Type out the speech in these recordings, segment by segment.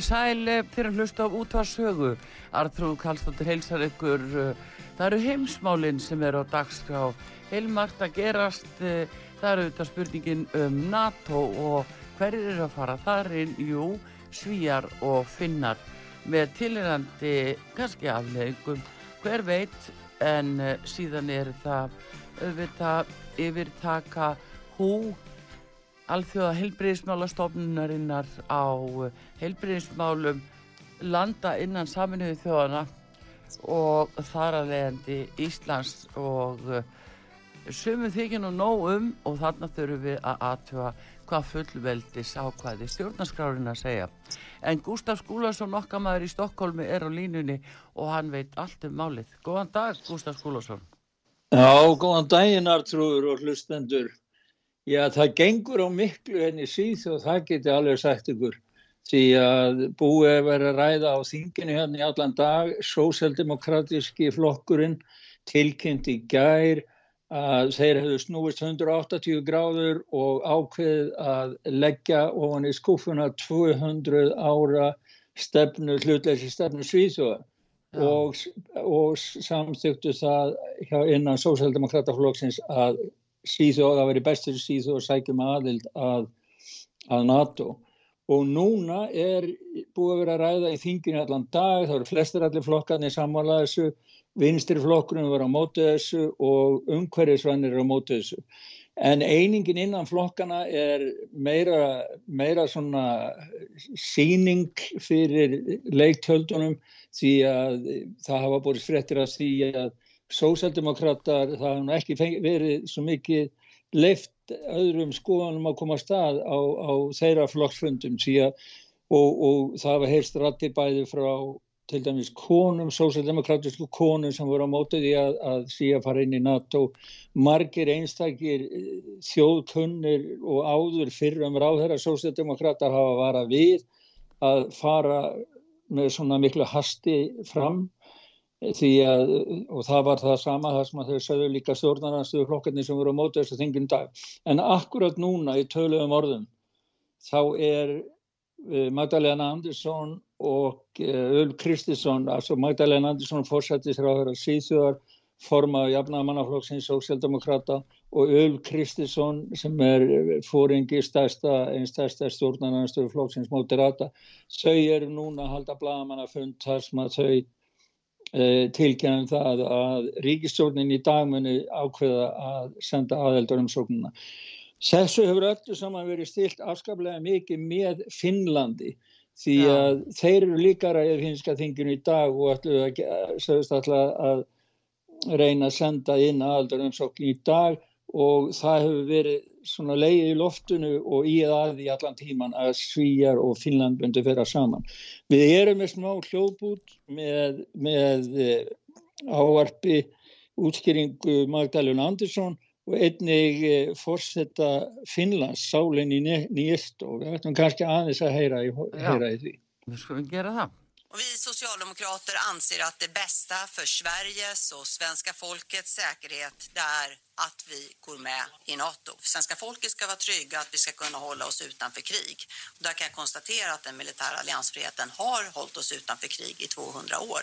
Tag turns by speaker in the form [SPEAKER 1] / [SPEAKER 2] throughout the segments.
[SPEAKER 1] Komið sæl eh, fyrir að hlusta á útvarsögu. Artrúð Kallstóttir heilsar ykkur. eh, Það eru heimsmálinn sem eru á dagskrá. Heilmart að gerast. eh, Það eru auðvitað spurningin um NATO og hverjir eru að fara þar inn? Jú, svíjar og finnar með tilirandi kannski afleggum. Hver veit en síðan er það auðvitað yfirtaka hú alþjóða heilbriðismálastofnunarinnar á heilbriðismálum landa innan saminuðu þjóðana og þar að leiðandi Íslands og sumum þykir nú nóg um og þarna þurfum við að aðtjóða hvað fullveldis ákvæði stjórnarskrárin að segja. En Gustaf Skúlason okkamæður í Stokkólmi er á línunni og hann veit allt um málið. Góðan dag Gustaf Skúlason.
[SPEAKER 2] Já, góðan daginn Artrúður og hlustendur. Já, það gengur á miklu henni síð og það geti alveg sagt ykkur. Því að búið er verið að ræða á þinginu hérna í allan dag, sósjaldemokratíski flokkurinn tilkynnt í gær að þeir hefðu snúist 180 gráður og ákveð að leggja ofan í skúfuna 200 ára stefnu, hlutleysi stefnu Svíþjóða og, og samþyktu það innan sósjaldemokrataflokksins að Svíþjóða að veri bestur Svíþjóða og sækjum aðild að, að NATO og núna er búið að vera að ræða í þinginu allan dag, það eru flestir allir flokkarnir sammála þessu, vinstri flokkurinn var á móti þessu og umhverjusvannir er á móti þessu. En einingin innan flokkana er meira, meira svona síning fyrir leiktjöldunum því að það hafa búið fréttir að því að sósaldemokrater, það hefur ekki verið svo mikið leift öðrum skoðanum að koma að stað á, á þeirra flokksfundum síðan og, og það var heyrst rætti bæði frá til dæmis konum, sósaldemokratisku konum sem voru á mótið í að, að síðan fara inn í NATO. Margir einstakir þjóðkunnir og áður fyrir um ráðherra sósaldemokrater hafa varað við að fara með svona miklu hasti fram því að, og það var það sama það sem að þau sögðu líka stjórnarnastuðu flokkarnir sem voru á mótu þessu þingum dag. En akkurat núna í töluðum orðum þá er Magdalena Andersson og Ulf Kristinsson altså Magdalena Andersson fórsættisráður að síðþjóðar formaðu jafnamannaflokksins sósjaldemokrata og Ulf Kristinsson sem er fóringi stærsta, einn stærsta stjórnarnastuðu flokksins moderata þau eru núna að halda blagamannafund þar sem að þau tilkennum það að ríkistjórnin í dagmunni ákveða að senda aðeldur um sóknuna. Þessu hefur öllu saman verið stilt afskaplega mikið með Finnlandi því að Já. þeir eru líkara í finska þinginu í dag og ætlu að, að reyna að senda inn aðeldur um sóknin í dag og það hefur verið svona leið í loftinu og í að í allan tíman að Svíjar og Finnland bundi fyrir saman. Við erum með smá hljóðbút með, með ávarpi útskýringu Magdalena Andersson og einnig fórsetta Finnlands sálinn í nýjast og við ættum kannski aðeins að heyra í, heyra í því.
[SPEAKER 1] Við skulum gera það.
[SPEAKER 3] Vi socialdemokrater anser att det bästa för Sveriges och svenska folkets säkerhet det är att vi går med i NATO. Svenska folket ska vara trygga att vi ska kunna hålla oss utanför krig. Och där kan jag konstatera att den militära alliansfriheten har hållit oss utanför krig i 200 år.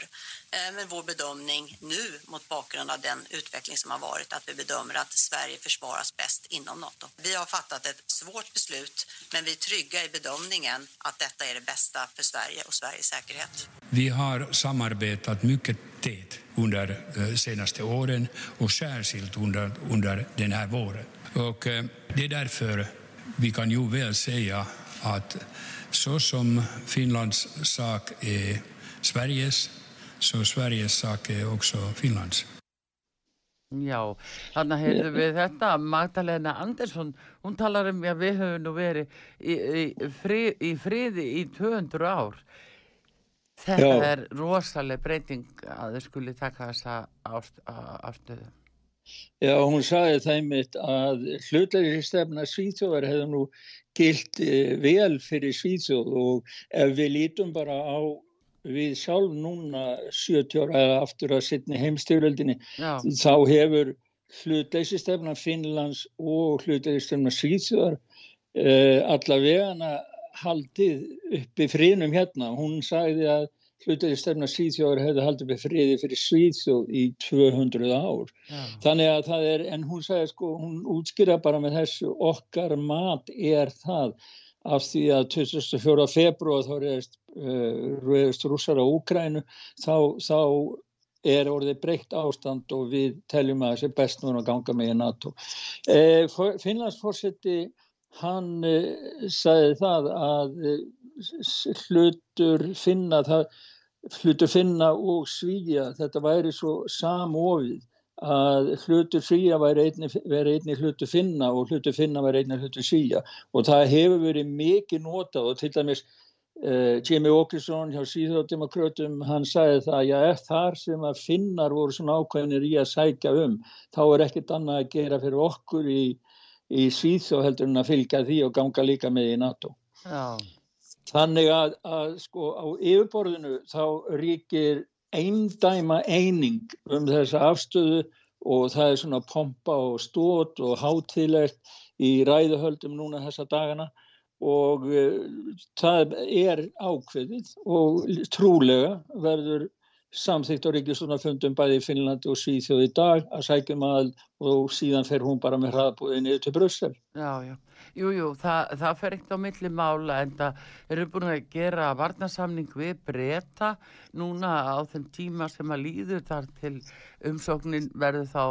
[SPEAKER 3] Eh, men vår bedömning nu mot bakgrund av den utveckling som har varit att vi bedömer att Sverige försvaras bäst inom NATO. Vi har fattat ett svårt beslut men vi är trygga i bedömningen att detta är det bästa för Sverige och Sveriges säkerhet.
[SPEAKER 4] Vi har samarbetat mycket tät under de senaste åren och särskilt under, under den här våren. Och det är därför vi kan ju väl säga att så som Finlands sak är Sveriges, så Sveriges sak är också Finlands.
[SPEAKER 1] Já, þannig heyrðum við þetta, Magdalena Andersson, hún talar um að við höfum nú verið í, í, frið, í friði í 200 ár. Þetta Já. er rosalega breyting að þau skuli taka þessa afstöðu.
[SPEAKER 2] Já, hún sagði það mitt að hlutlega stefna Svíþjóðar hefði nú gilt eh, vel fyrir Svíþjóð og ef við lítum bara á við sjálf núna 70 ára eða aftur að sittni heimstyröldinni þá hefur hlutleysistefna Finnlands og hlutleysistefna Svíþjóðar uh, allavega haldið uppi frínum hérna. Hún sagði að hlutleysistefna Svíþjóðar hefði haldið uppi fríði fyrir Svíþjóð í 200 ár. Já. Þannig að það er, en hún sagði sko, hún útskýra bara með þessu okkar mat er það af því að 24. februar þá reyðist, uh, reyðist rússar á Úkrænu þá, þá er orðið breytt ástand og við teljum að þessi best núna ganga með í NATO. Eh, Finnlandsforsetti hann eh, sagði það að eh, hlutur finna, það, hlutur finna og svíja þetta væri svo samofið að hlutur fría væri einni, einni hlutu finna og hlutu finna væri einni hlutu síja og það hefur verið mikið notað og til dæmis uh, Jimmy Åkesson hjá síðáttdemakrötum hann sagði það að þar sem að finnar voru svona ákveðinir í að sækja um þá er ekkit annað að gera fyrir okkur í, í og heldur en að fylgja því og ganga líka með í NATO já. þannig að, að sko á yfirborðinu þá ríkir eindæma eining um þessa afstöðu og það er svona pompa og stót og hátilegt í ræðuhöldum núna þessa dagana og uh, það er ákveðið og trúlega verður samþýtt á ríkistunarfundum bæði í Finnlandi og Svíþjóð í dag að sækjum að og síðan fer hún bara með hraðbúið niður til Brussel.
[SPEAKER 1] Já, já. Jú, jú, það, það fer ekkert á milli mála en það eru búin að gera varnasamning við breyta núna á þeim tíma sem að líður þar til umsóknin verður þá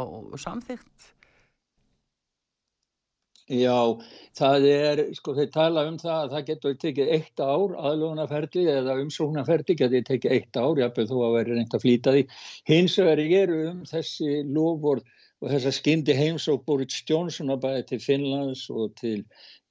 [SPEAKER 1] samþygt.
[SPEAKER 2] Já, það er, sko þeir tala um það að það getur tekið eitt ár aðlugunarferdi eða umsóknarferdi getur tekið eitt ár, jáfnveg þú að vera reynd að flýta því. Hins vegar er um þessi lofvord og þess að skyndi heims og Boris Johnson að bæði til Finnlands og til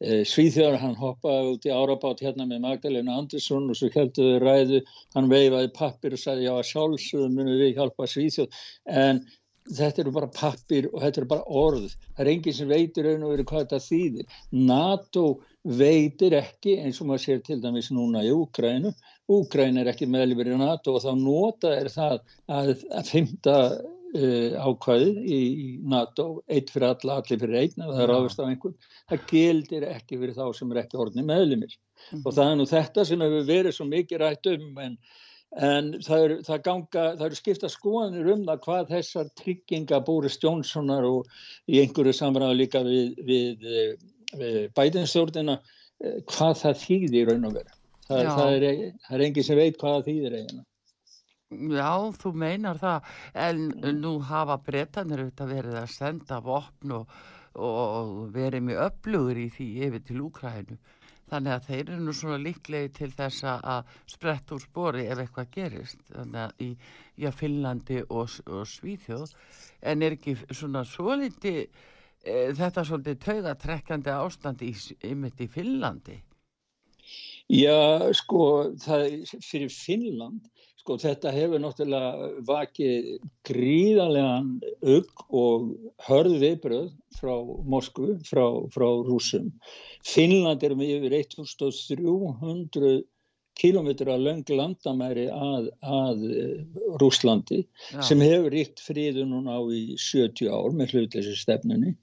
[SPEAKER 2] e, Svíþjóðar, hann hoppaði út í árabát hérna með Magdalena Andersson og svo helduði ræðu, hann veifaði pappir og sagði já að sjálfsögum munum við hjálpa Svíþjóð en þetta eru bara pappir og þetta eru bara orð. Það er enginn sem veitir raun og verið hvað þetta þýðir. NATO veitir ekki eins og maður sér til dæmis núna í Úkrænu Úkræn er ekki meðlifir í NATO og þá nota er það að, að fymta uh, ákvæðið í, í NATO eitt fyrir alla, allir fyrir einn það er einhvern. Það gildir ekki fyrir þá sem er ekki orðni meðlimir. Mm -hmm. og það er nú þetta sem hefur verið svo mikið rætt um en en það eru, það ganga, það eru skipta skoðanir um það hvað þessar trygginga Boris Johnsonar og í einhverju samræðu líka við, við, við bætinstjórnina eh, hvað það þýðir raun og veru. Það, það er, er enginn sem veit hvað það þýðir eiginlega.
[SPEAKER 1] Já, þú meinar það. En nú hafa breytanir auðvitað verið að senda vopn og, og verið mjög öflugur í því yfir til Úkrænu þannig að þeir eru nú svona líklegi til þess að sprett úr spori ef eitthvað gerist. Þannig að í já, Finnlandi og, og Svíþjóð. En er ekki svona svolítið e, þetta svolítið taugatrekkandi ástand í, í Finnlandi?
[SPEAKER 2] Já, sko það fyrir Finnland Sko þetta hefur náttúrulega vakið gríðarlegan auk og hörð viðbröð frá Moskvu, frá, frá rúsum. Finnland er með yfir 1300 kílometra löng landamæri að, að eh, Rúslandi Já. sem hefur ríkt friðu núna á í 70 ár með hlutleysi stefnunni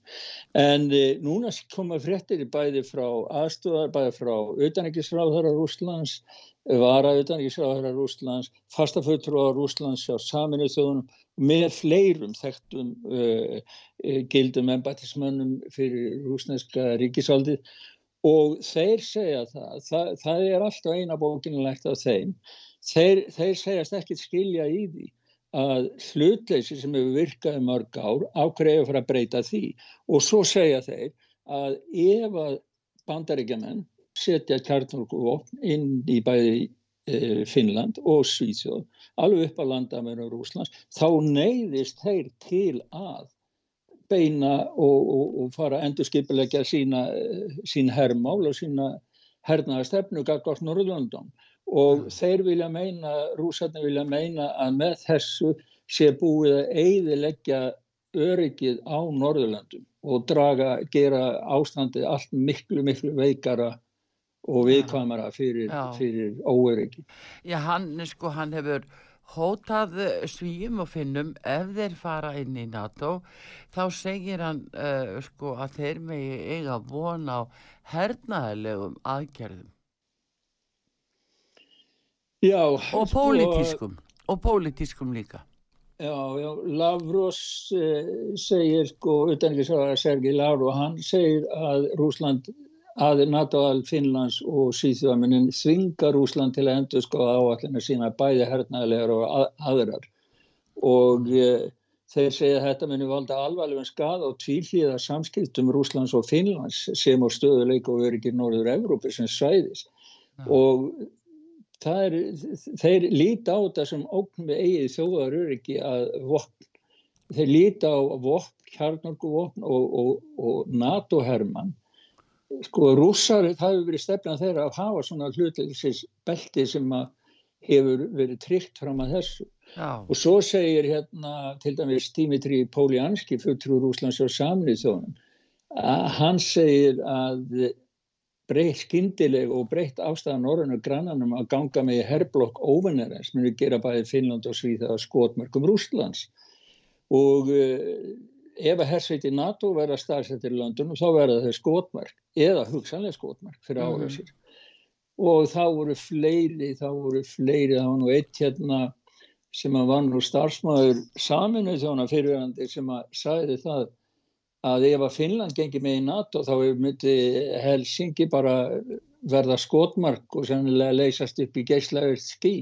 [SPEAKER 2] en e, núna koma fréttir í bæði frá aðstofar, bæði frá auðanækisráðara Rúslands, vara auðanækisráðara Rúslands, fastaföldrúar Rúslands á saminu þjóðunum með fleirum þekktum uh, gildum embætismönnum fyrir rúsneska ríkisaldið og þeir segja það, það, það er alltaf eina bókinulegt af þeim, þeir, þeir segjast ekki skilja í því að hlutleysi sem hefur virkað í mörg ár ákveður fyrir að breyta því? Og svo segja þeir að ef að bandaríkjaman setja kjartnálkuvopn inn í bæði e, Finnland og Svíþjóð alveg upp að landa með Rúslands þá neyðist þeir til að beina og, og, og fara að endur skipilegja sína, sín herrmál og sína hernaða stefnu gaggátt Norðlandum og mm. þeir vilja meina, rúsarnir vilja meina að með þessu sé búið að eiðilegja öryggið á Norðurlandum og draga, gera ástandið allt miklu, miklu veikara og viðkvæmara fyrir, fyrir óöryggi.
[SPEAKER 1] Já, hann, sko, hann hefur hótað svíjum og finnum ef þeir fara inn í NATO. Þá segir hann uh, sko að þeir megi eiga von á hernaðilegum aðgerðum.
[SPEAKER 2] Já,
[SPEAKER 1] og sko, pólitískum og pólitískum líka.
[SPEAKER 2] Já, já, Lavrós eh, segir sko, utan ekki svo að Sergi Lavró, hann segir að Rúsland að NATO-al Finnlands og Sýþjóðamennin þvinga Rúsland til að endur sko áallinu sína bæði hernaðilegar og að, aðrar. Og e, þeir segja að þetta muni valda alvarlegum skad og tvílíða samskiptum Rúslands og Finnlands sem á stöðuleik og öryggir Norður Evrópi sem svæðis. Ja. og er, þeir líta á þetta sem ókn með eigið þjóðar öryggi að vopn. Þeir líta á vopn, kjarnorku vopn og, og, og NATO-herman sko rússar, það hefur verið stefnað þeirra að hafa svona hlutleysis belti sem hefur verið tryggt fram að þessu Já. og svo segir hérna til dæmis Dimitri Poljanski fulltrú Rúslands og samnið þjóðan að hann segir að breytt skindileg og breytt ástæðan orðinu grannanum að ganga með herrblokk óvinnarins muni gera bæði Finnland og Svíða skotmörgum Rúslands og ef að hersveiti NATO verða starfsettir í landunum þá verða þeir skotmark eða hugsanlega skotmark fyrir mhm. ára sér mm. og þá voru fleiri þá voru fleiri, þá var nú eitt hérna sem að var nú starfsmæður saminu þjóna fyrirvægandi sem að sagði það að ef að Finnland gengi með í NATO þá myndi Helsingi bara verða skotmark og sannilega leysast upp í geyslaverð skí.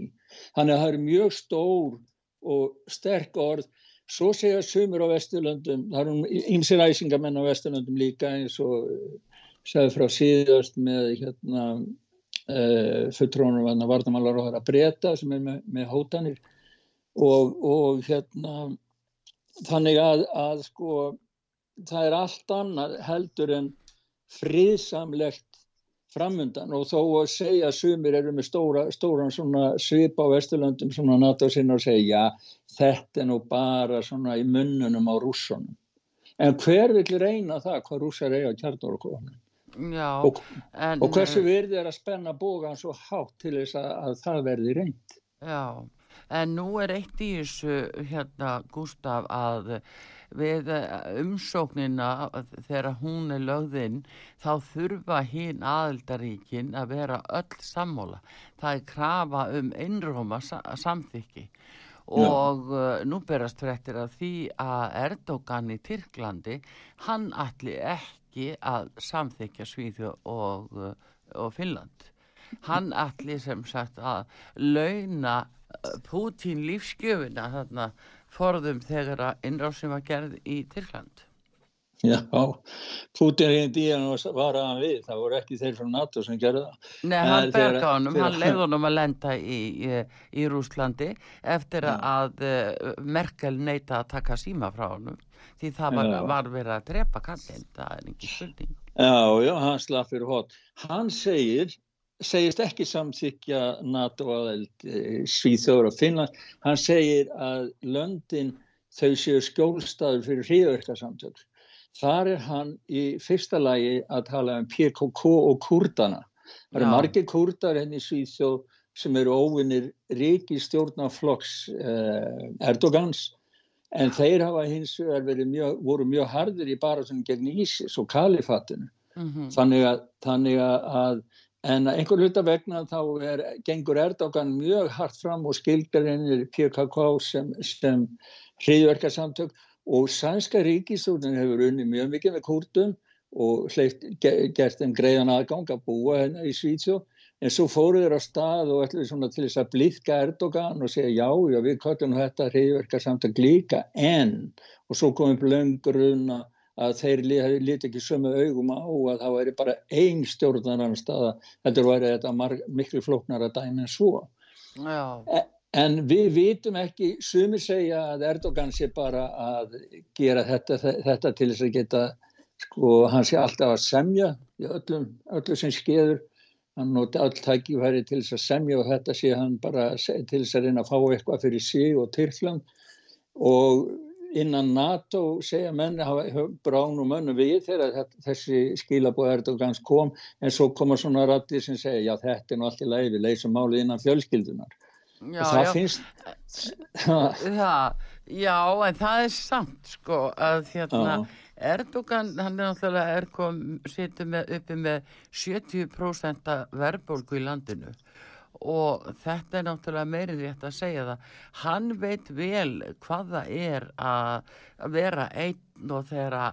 [SPEAKER 2] Þannig að það er mjög stór og sterk orð Svo segja sumur á Vesturlöndum, það eru ímsir æsingamenn á Vesturlöndum líka eins og eh, segði frá síðast með hérna, uh, eh, fulltrónum að vartamálar á það að breyta sem er með, með hótanir. Og, og hérna þannig að, að sko það er allt annað heldur en friðsamlegt framundan og þó að segja að sumir eru með stóra, stóran svip á Vesturlöndum svona NATO sinna og segja já þetta er nú bara svona í munnunum á rússunum. En hver vil reyna það hvað rússar eiga kjarnorkofanum og, og hversu eh, virði er að spenna bógan svo hátt til þess að, að það verði reynd
[SPEAKER 1] Já, en nú er eitt í þessu hérna Gustaf að við eh, umsóknina þegar hún er lögðinn þá þurfa hinn aðeldaríkin að vera öll sammóla. Það er krafa um einróma samþykki og uh, nú berast fréttir af því að Erdogan í Tyrklandi hann allir ekki að samþykja Svíðu og, uh, og Finnland. Hann allir sem sagt að launa Pútín lífsgjöfina þarna forðum þegar að innrásum var gerð í Tyrkland.
[SPEAKER 2] Já, Putin reyndi í hann og var að hann við, það voru ekki þeir frá NATO sem gerði það.
[SPEAKER 1] Nei, hann berga honum, hann leiði honum að lenda í, í, í Rúslandi eftir ja. að uh, Merkel neyta að taka síma frá honum, því það var, var verið að drepa kallin, það er ekki spurning.
[SPEAKER 2] Já, já, hann slapp fyrir hótt. Hann segir, segist ekki samþykja NATO aðeld eh, Svíþjóður og Finnland, hann segir að löndin þau séu skjólstaður fyrir hríðverkarsamtökk Þar er hann í fyrsta lagi að tala um PKK og kurdana. Það eru margir kurdar henni hérna í Svíþjóð sem eru óvinnir ríkistjórnaflokks eh, Erdogans. En þeir hafa hins vegar mjög, voru mjög hardir í bara sem gegn Ísis og kalifatinu. Mm -hmm. þannig, að, þannig að en einhver hluta vegna þá er, gengur Erdogan mjög hart fram og skilgar hennir PKK sem, sem hriðverkarsamtök og sænska ríkistjórnin hefur unni mjög mikið með kurdum og hleyft, gert þeim greiðan aðgang að búa hennar í Svítsjó en svo fóruð þeir á stað og ætluði svona til þess að blíðka Erdogan og segja já, já við kallum þetta reyðverkar samt að glíka en og svo komum blönguruna að þeir líti ekki sömu augum á að það væri bara einn stjórnar annar staða, þetta væri þetta marg, miklu flóknar að dæna en svo. E, en við vitum ekki, sumir segja að Erdogan sé bara að gera þetta, þetta til þess að geta sko, hann sé alltaf að semja í öllum, öllum sem skeður. Hann noti all tækifæri til þess að semja og þetta sé hann bara til þess að reyna að fá eitthvað fyrir sig og Tyrkland. Og innan NATO segja menn hafa brán og mönnu við þegar þessi skilabóð Erdogans kom en svo koma svona rættir sem segja já þetta er nú allt í læfi, leysum málið innan fjölskyldunar
[SPEAKER 1] já, það já. finnst já, já en það er samt sko að hérna já. Erdogan, hann er náttúrulega er kom, situr með, uppi með 70% verðbólgu í landinu og þetta er náttúrulega meiri rétt að segja það. Hann veit vel hvað það er að vera einn og þeirra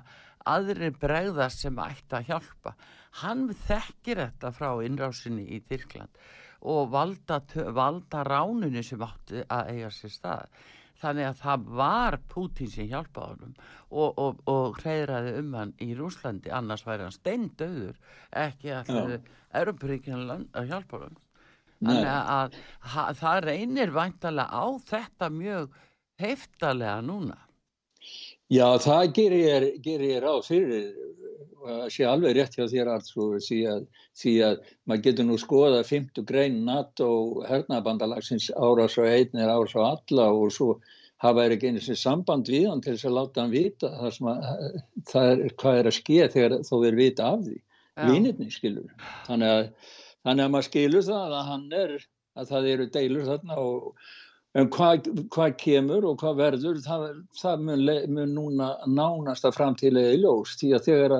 [SPEAKER 1] aðri bregðast sem ætti að hjálpa. Hann þekkir þetta frá innrásinni í Tyrkland og valda, valda ránunni sem átti að eiga sér stað þannig að það var Putin sem hjálpaði honum og, og, og hreyðraði um hann í Rúslandi annars væri hann steindauður ekki að Európaríkinu að hjálpa honum þannig að, að það reynir væntalega á þetta mjög heftalega núna.
[SPEAKER 2] Já, það gerir ég, ráð fyrir að sé alveg rétt hjá þér alls því að, því að maður getur nú skoða 50 grein NATO hernabandalagsins árás og einn er árás og alla og svo hafa er ekki einu sem samband við hann til þess að láta hann vita að það er hvað er að skeið þegar þó er vita af því. Vinirni skilur þannig að, þannig að maður skilur það að hann er að það eru deilur þarna og En hvað, hvað kemur og hvað verður, það, það mun, mun núna nánast að framtílega í ljós. Því að þegar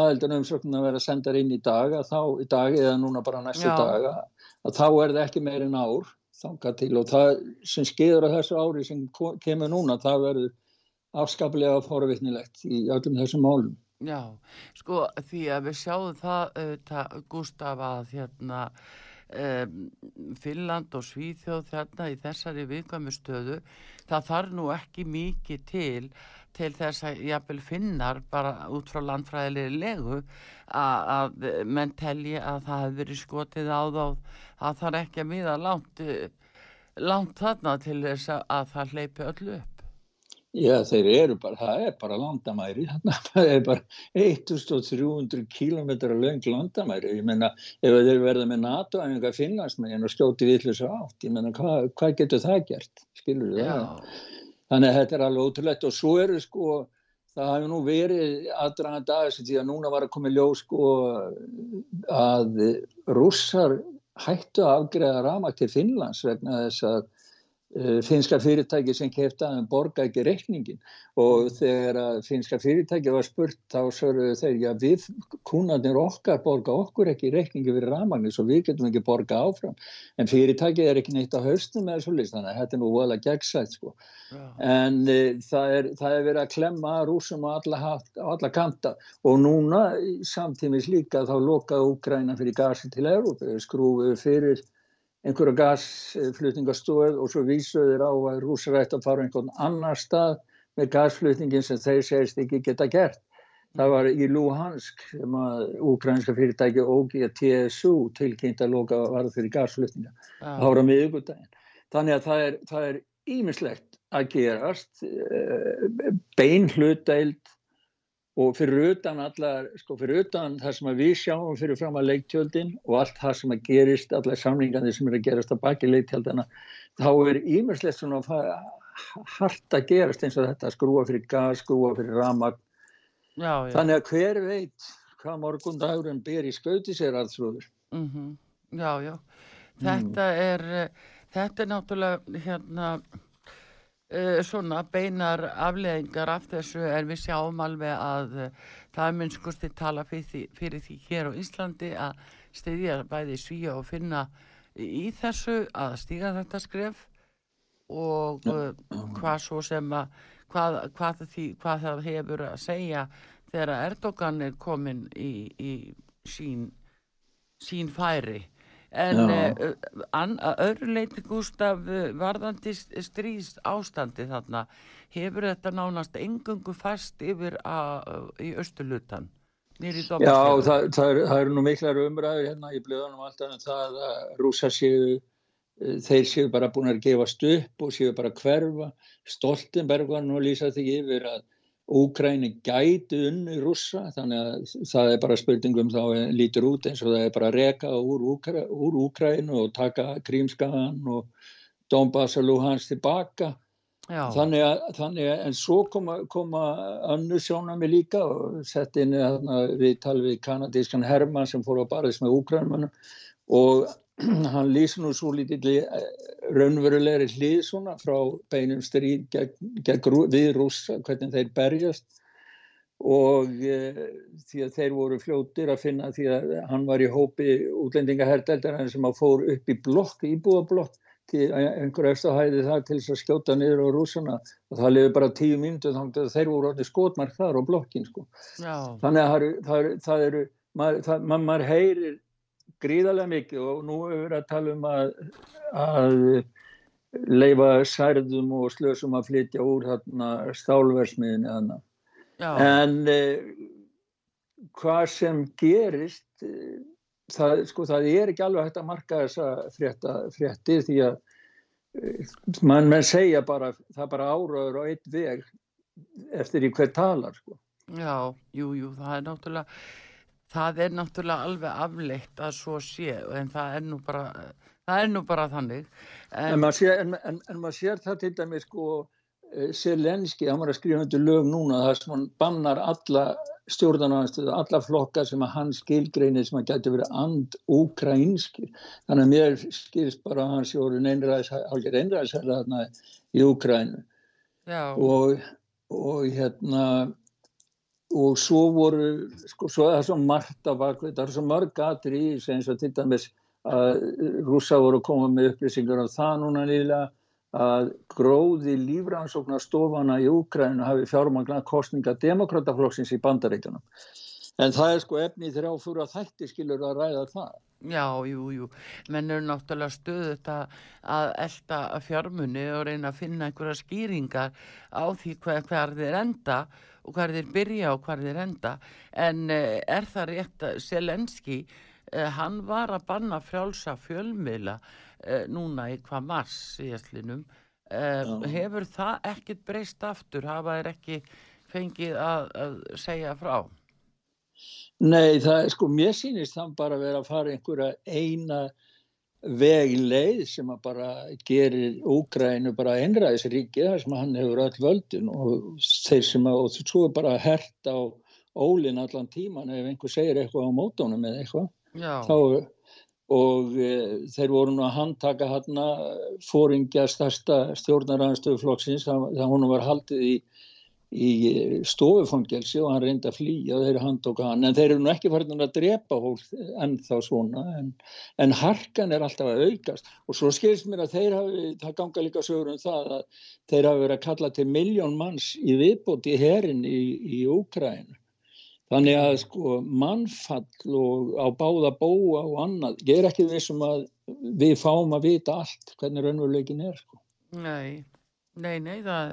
[SPEAKER 2] aðeldan umsöknum að vera sendar inn í dag, þá, í dag eða núna bara næstu Já. dag, að þá er það ekki meirinn ár þangað til og það sem skeiður á þessu ári sem kemur núna, það verður afskaplega forvittnilegt í öllum þessum málum.
[SPEAKER 1] Já, sko því að við sjáum það, uh, Gustaf, að hérna, um, Finland og Svíþjóð þarna í þessari viðkvæmu stöðu það þarf nú ekki mikið til til þess að jáfnvel finnar bara út frá landfræðilega legu að menn telji að það hefur verið skotið á þá að það er ekki að miða langt langt þarna til þess að það hleypi öllu upp
[SPEAKER 2] Já, þeir eru bara, það er bara landamæri, það er bara 1300 kílometrar löng landamæri, ég menna ef þeir verða með NATO en eitthvað finnansmegin og skjóti viðlis átt, ég menna hvað hva getur það gert, skilur þú það? Þannig að þetta er alveg ótrúlegt og svo eru sko, það hafi nú verið aðdrana dags því að núna var að koma í ljó sko að russar hættu að afgreða ramakt til Finnlands vegna þess að finska fyrirtæki sem keftaði borga ekki reikningin og mm. þegar finska fyrirtæki var spurt þá sörðu þeir já við kúnarnir okkar borga okkur ekki reikningi fyrir ramagnir svo við getum ekki borga áfram en fyrirtæki er ekki neitt á haustum eða svo list þannig að þetta er nú vola gegnsætt sko já. en e, það, er, það er verið að klemma rúsum á alla, alla kanta og núna samtímis líka þá lokaði Úgræna fyrir gasi til Európa skrúfið fyrir einhverja gasflutningastóð og svo vísuður á að rúsar ætti að fara einhvern annar stað með gasflutningin sem þeir segist ekki geta gert. Það var í Luhansk sem að úkrænska fyrirtæki OGTSU tilkynnt að loka varð fyrir gasflutninga ah. ára miðugudaginn. Þannig að það er ímislegt að gerast, eh, bein hlutdæld og fyrir utan allar, sko fyrir utan það sem við sjáum fyrir fram að leiktjöldin og allt það sem að gerist, allar samlingandi sem er að gerast að baki leiktjöldina þá er ímerslegt svona hardt að gerast eins og þetta skrúa fyrir gas, skrúa fyrir ramag þannig að hver veit hvað morgundagurinn ber í skauti sér allsrúður
[SPEAKER 1] mm -hmm. Já, já þetta mm. er þetta er náttúrulega hérna svona beinar afleðingar af þessu en við sjáum alveg að uh, það er munnskusti tala fyrir því, fyrir því hér á Íslandi að stiðja bæði svíja og finna í þessu að stíga þetta skref og uh, hvað svo sem að hvað, hvað, því, hvað það hefur að segja þegar Erdogan er komin í, í sín, sín færi en uh, að öðru leiti Gustaf varðandi stríðs ástandi þarna hefur þetta nánast engungu fast yfir að, í Östulutan
[SPEAKER 2] Já, það, það, er, eru nú miklar umræður hérna í blöðunum alltaf en það að rúsa séu þeir séu bara búin að gefast upp og séu bara hverfa. Stoltenberg var nú að lýsa því yfir að Úkræni gæti unni rússa þannig að það er bara spurningum þá lítur út eins og það er bara að reka úr, Úkra, úr Úkrænu og taka Krímskagan og Donbass og Luhans tilbaka. Þannig að, þannig að en svo koma, koma annu sjónami líka og sett inn við talum við kanadískan Herman sem fór á barðis með Úkrænmanum og hann lýsir nú svo lítið eh, raunverulegri hlið svona frá beinum stríð gegn, gegn, við rúsa, hvernig þeir berjast. Og e, því að þeir voru fljóttir að finna því að hann var í hópi útlendingaherdeldar sem að fór upp í blokk, íbúablokk til einhver eftir hæði það til þess að skjóta niður á rúsana og það liði bara tíu myndu þannig að þeir voru allir skotmark þar á blokkin sko. þannig að það eru, það eru, það eru maður, maður heyrir gríðarlega mikið og nú hefur við að tala um að, að leifa særðum og slösum að flytja úr stálversmiðinu en eh, hvað sem gerist eh, það, sko, það er ekki alveg hægt að marka þessa frétta, fréttir því að eh, mann menn segja bara það bara áraður á eitt veg eftir í hver talar sko.
[SPEAKER 1] Já, jú, jú, það er náttúrulega það er náttúrulega alveg afleitt að svo sé en það er nú bara, er nú bara þannig.
[SPEAKER 2] En, en, maður sér, en, en maður sér það til dæmis sko Selenski, hann var að skrifa undir lög núna þar sem hann bannar alla stjórnarnarstöðu, alla flokka sem að hann skilgreinir sem að getur verið and-úkrænskir þannig að mér skilst bara að hann sé orðin einræðisherra þarna í Úkrænu og, og hérna og svo voru, sko, svo er það svo margt af bakveit, það er svo mörg gatur í þessu eins og til dæmis að rúsa voru að koma með upplýsingar á það núna nýlega að gróði lífrannsóknarstofana í Úkrænu hafi fjármangna kostninga demokrataflokksins í bandaríkjunum. En það er sko efni þegar áfúra þætti skilur að ræða það.
[SPEAKER 1] Já, jú, jú. Menn eru náttúrulega stöðut að elda fjármunni og reyna að finna einhverja skýringar á því hver, hver þeir enda og hver þeir byrja og hver þeir enda. En eh, er það rétt að Selenski, eh, hann var að banna frjálsa fjölmiðla eh, núna í hvað mars síðastlinum eh, hefur það ekkert breyst aftur? Hafa þeir ekki fengið að, að segja frá?
[SPEAKER 2] Nei, það er sko mér sýnist þann bara að vera að fara einhverja eina vegleið sem að bara gerir Úgrænu bara einræðisríki þar sem hann hefur öll völdin og þeir sem að, og svo er bara hert á ólinn allan tíman ef einhver segir eitthvað á mótónum eða eitthvað þá, og e, þeir voru nú að handtaka hérna fóringja stærsta stjórnaranstöðuflokksins þannig að hún var haldið í, í stofufangelsi og hann reyndi að flýja og þeir handtóka hann. En þeir eru nú ekki farin að drepa hólk ennþá svona en, en harkan er alltaf að aukast. Og svo skilst mér að þeir hafi, það ganga líka sögur um það að þeir hafi verið að kalla til miljón manns í viðbót í herin í, í Úkrænu Þannig að sko mannfall og á báða bóa og annað, ég er ekki þessum að við fáum að vita allt hvernig raunveruleikin er sko.
[SPEAKER 1] Nei, nei, nei, það,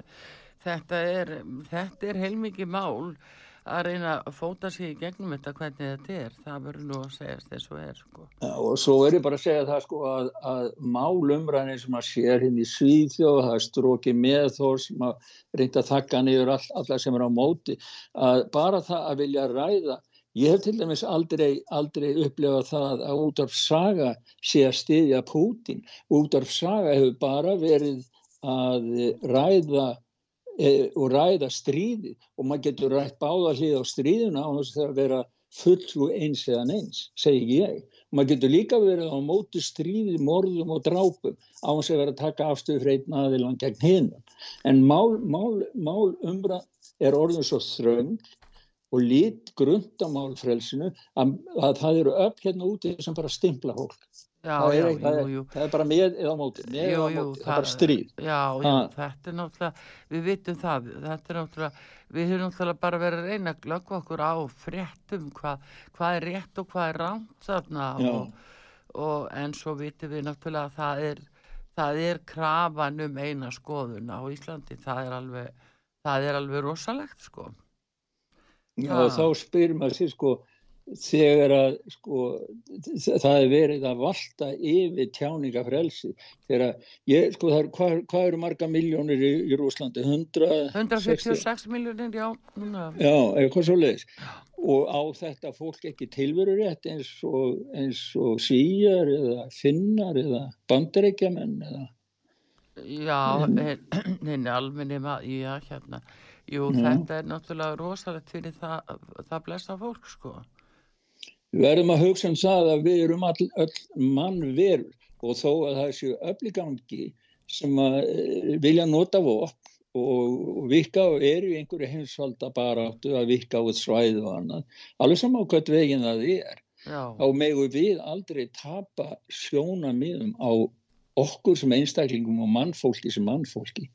[SPEAKER 1] þetta er, er heilmikið mál að reyna að fóta sig í gegnum þetta hvernig þetta er, það verður nú að segjast þess að er sko.
[SPEAKER 2] Ja, og svo er ég bara að segja það sko að, að málumræðin sem að sér hinn í Svíþjóð, það er strókið með þó sem að reynda að þakka niður all, alla sem er á móti, að bara það að vilja ræða, ég hef til dæmis aldrei, aldrei upplefað það að útaf saga sé að styðja Pútin, útaf saga hefur bara verið að ræða og ræða stríði og maður getur rætt báða hlið á stríðuna og þess að vera fulltrú eins eða eins, segi ég. Og maður getur líka verið á móti stríði, morðum og drápum á þess að vera að taka afstöðu freitn aðilan gegn hinnum. En mál, mál, mál umbra er orðin svo þröng og lít grundamálfrelsinu að, að það eru öll hérna úti sem bara stimpla fólk.
[SPEAKER 1] Já,
[SPEAKER 2] það,
[SPEAKER 1] já,
[SPEAKER 2] er, það,
[SPEAKER 1] jú,
[SPEAKER 2] er,
[SPEAKER 1] jú.
[SPEAKER 2] það er bara með eða á móti, með
[SPEAKER 1] Jú,
[SPEAKER 2] eða á
[SPEAKER 1] jú,
[SPEAKER 2] móti, það er bara stríð.
[SPEAKER 1] Já, já, þetta er náttúrulega, við vitum það, þetta er náttúrulega, við höfum náttúrulega bara verið að reyna að glöggva okkur á fréttum hvað, hvað er rétt og hvað er rámt þarna
[SPEAKER 2] Já.
[SPEAKER 1] og, og en svo vitum við náttúrulega að það er, það er krafan um eina skoðun á Íslandi, það er alveg, það er alveg rosalegt sko.
[SPEAKER 2] Já,
[SPEAKER 1] Ha.
[SPEAKER 2] og þá spyrir maður sér sko þegar að sko það er verið að valta yfir tjáningafrelsi þegar ég sko það er, hvað, hvað eru marga miljónir í, í Rúslandi? 100?
[SPEAKER 1] 146 miljonir, já.
[SPEAKER 2] Já, eitthvað svo leiðis og á þetta fólk ekki tilveru rétt eins og, eins og síjar eða finnar eða bandarækjamenn eða
[SPEAKER 1] Já, neina almenni maður, já, hérna, jú,
[SPEAKER 2] Já.
[SPEAKER 1] þetta er náttúrulega rosalegt fyrir það, það blessa fólk, sko.
[SPEAKER 2] Við verðum að hugsa um það að við erum all, öll mannverur og þó að það séu öfligangi sem að eh, vilja nota vopn og, virka og eru í einhverju heimsvalda baráttu að virka út svæðu og annað. Alveg saman á hvert veginn það er.
[SPEAKER 1] Já,
[SPEAKER 2] Þá megum við aldrei tapa sjónamiðum á okkur sem einstaklingum og mannfólki sem mannfólki.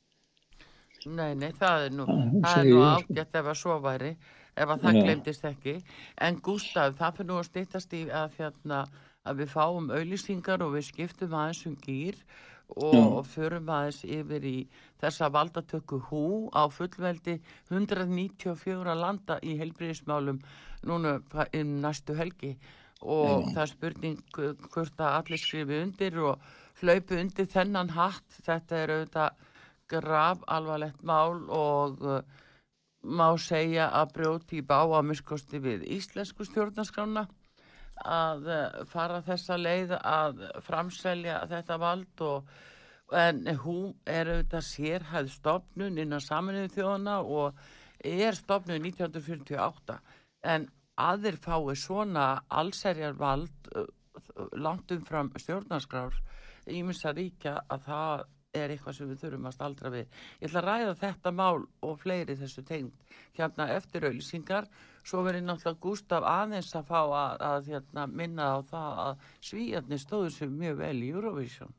[SPEAKER 1] Nei, nei, það er nú,
[SPEAKER 2] Já,
[SPEAKER 1] það er nú ágætt ef að svo væri, ef að það
[SPEAKER 2] Já.
[SPEAKER 1] glemdist ekki. En Gústaf, það fyrir nú að stýttast í að, hérna, að við fáum auðlýsingar og við skiptum aðeins um gýr og, og förum aðeins yfir í þessa valdatöku hú á fullveldi 194 landa í helbriðismálum núna um næstu helgi og það er spurning hvort að allir skrifi undir og hlaupi undir þennan hatt þetta er auðvitað graf alvarlegt mál og uh, má segja að brjóti í bá að miskosti við íslensku stjórnarskrána að uh, fara þessa leið að framselja þetta vald og en hún er auðvitað sérhæð stopnun innan saminuðu þjóðana og er stopnun 1948 en aðir fái svona allserjar vald uh, langt umfram stjórnarskrár ímins að ríkja að það er eitthvað sem við þurfum að staldra við. Ég ætla að ræða þetta mál og fleiri þessu tengd hérna eftir auðlýsingar svo verið náttúrulega Gústaf aðeins að fá að, að hérna, minna á það að svíjarnir stóðu sér mjög vel í Eurovision.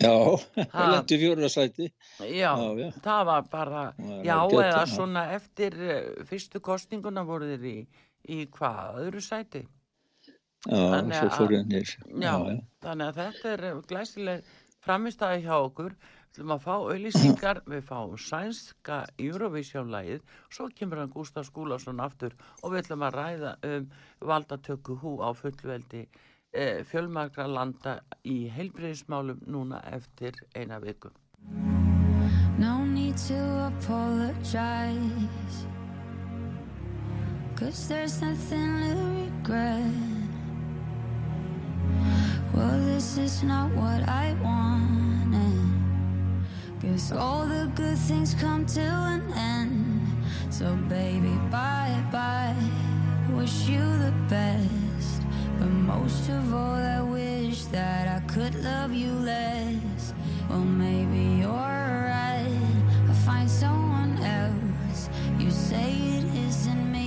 [SPEAKER 2] Já, það lendi fjórðarsæti.
[SPEAKER 1] Já,
[SPEAKER 2] Já, já.
[SPEAKER 1] það var bara,
[SPEAKER 2] Það
[SPEAKER 1] já,
[SPEAKER 2] ágætt,
[SPEAKER 1] eða
[SPEAKER 2] já.
[SPEAKER 1] svona eftir uh, fyrstu kostninguna voru þeir í, í hvað, öðru sæti?
[SPEAKER 2] Já,
[SPEAKER 1] Þannig
[SPEAKER 2] svo
[SPEAKER 1] að-
[SPEAKER 2] fór ég nýr.
[SPEAKER 1] Já, þannig að þetta er glæsileg framistæði hjá okkur. Við ætlum að fá auðlýsingar, við fáum sænska Eurovision-lægið, svo kemur hann Gústaf Skúlason aftur og við ætlum að ræða um valdatöku hú á fullveldi eh, fjölmargra landa í heilbriðismálum núna eftir eina viku.
[SPEAKER 5] No need to apologize. Cause there's nothing to regret. Well, this is not what I wanted. Guess all the good things come to an end. So, baby, bye bye. Wish you the best. But most of all, I wish that I could love you less. Well, maybe you're right. I'll find someone else. You say it isn't me,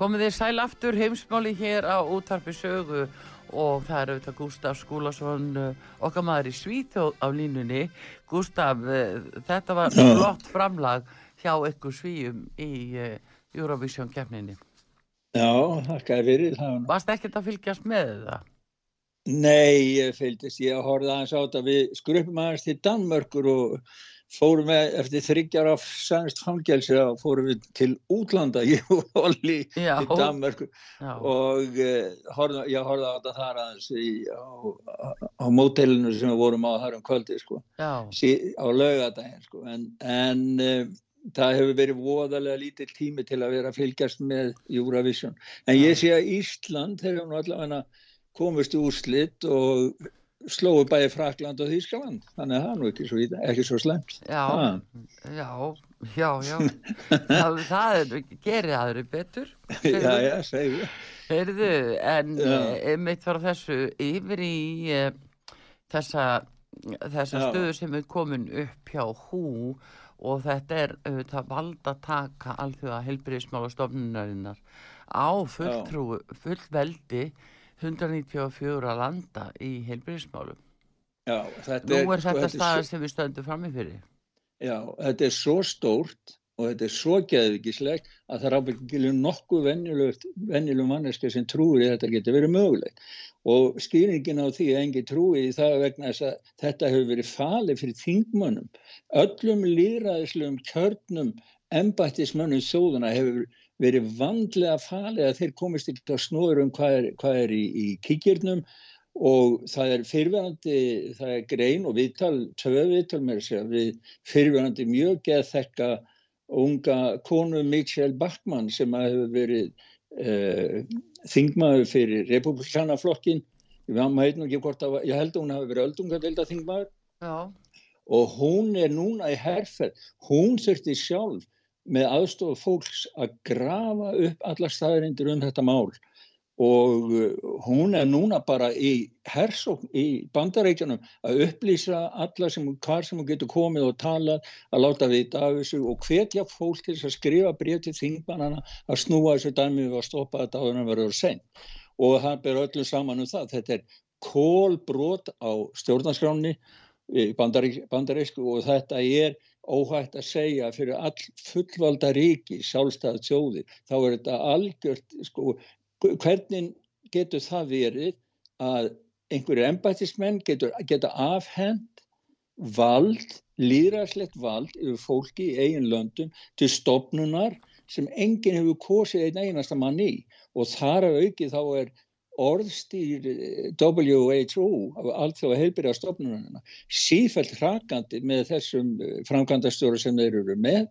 [SPEAKER 1] Komið þið sæl aftur heimsmáli hér á útvarpi sögu og það er auðvitað Gustaf Skúlason uh, okkar maður í Svíþjóð á línunni. Gustaf, uh, þetta var flott framlag hjá ykkur svíum í uh, Eurovision kefninni.
[SPEAKER 2] Já, þakka var nú-
[SPEAKER 1] Varst ekkert að fylgjast með það?
[SPEAKER 2] Nei, ég fylgdist, ég horfði aðeins á þetta, við skrupum aðeins til Danmörkur og fórum við eftir þryggjar af sannst fangelsi og fórum við til útlanda, ég og Olli
[SPEAKER 1] Já.
[SPEAKER 2] til Danmörkur
[SPEAKER 1] Já,
[SPEAKER 2] og uh, horfði, ég horfði á þetta þar aðeins í, á, á, mótelinu sem við vorum á þar um kvöldi, sko,
[SPEAKER 1] já,
[SPEAKER 2] sí, á laugadaginn, sko, en, en uh, það hefur verið voðalega lítill tími til að vera að fylgjast með Eurovision. En ég sé að Ísland hefur nú allavega komist í úrslit og slóðu bæði Frakland og Þýskaland. Þannig að það er nú ekki svo, ekki svo slemt.
[SPEAKER 1] já,
[SPEAKER 2] Ha,
[SPEAKER 1] já, já, já. það, það er, gerir aðri betur.
[SPEAKER 2] já, já, segju.
[SPEAKER 1] Heyrðu, en
[SPEAKER 2] Já.
[SPEAKER 1] uh, mitt var þessu yfir í uh, þessa, þessa stöðu sem er komin upp hjá hú og þetta er auðvitað valdataka alþjóða helbriðismálastofnunarinnar á fulltrú, fullveldi 194 landa í helbriðismálum.
[SPEAKER 2] Já, þetta
[SPEAKER 1] Nú
[SPEAKER 2] er,
[SPEAKER 1] er
[SPEAKER 2] sko,
[SPEAKER 1] þetta
[SPEAKER 2] er
[SPEAKER 1] staðar sem við stöndum frammi fyrir.
[SPEAKER 2] já, þetta er svo stórt og þetta er svo geðvikislegt að það er ábyggilega nokkuð venjulegum manneski sem trúir að þetta getur verið mögulegt. Og skýringin á því að engi trúi í það vegna þess að þetta hefur verið falið fyrir þingmönnum. Öllum líðræðislegum kjörnum embættismönnum sjóðuna hefur verið vandlega falið að þeir komist ekki að snóður um hvað er, hvað er í, í kíkjörnum og það er fyrirverandi, það er grein og viðtal, tvö viðtal með þess að við fyrirverandi mjög geðþekka unga konu Mitchell Bachmann sem að hefur verið uh, þingmaður fyrir republikanaflokkin ég veit nú ekki hvort að, ég held að hún hafi verið öldungadelda þingmaður.
[SPEAKER 1] Já,
[SPEAKER 2] og hún er núna í herferð, hún þurfti sjálf með aðstofa fólks að grafa upp alla staðarindir um þetta mál. Og uh, hún er núna bara í hersókn í bandareikjanum að upplýsa alla sem, hvar sem hún getur komið og talað, að láta vita af þessu og hvetja fólk til að skrifa breyf til þingmannana að snúa þessu dæmi að stoppa þetta áður en að vera sen og það ber öllum saman um það, þetta er kólbrot á stjórnarskráni í bandarík, bandarísku og þetta er óhægt að segja fyrir all fullvalda ríki, sjálfstæða tjóðir, þá er þetta algjört, sko, hvernig getur það verið að einhverju embættismenn getur, geta afhend vald, líðræðslegt vald yfir fólki í eigin löndum til stopnunar sem enginn hefur kosið einn einasta mann í? Og þar af auki þá er orðstýr WHO af allþjóða heilbyrja stofnununa sífælt hrakandi með þessum framkvæmdastjóru sem þeir eru með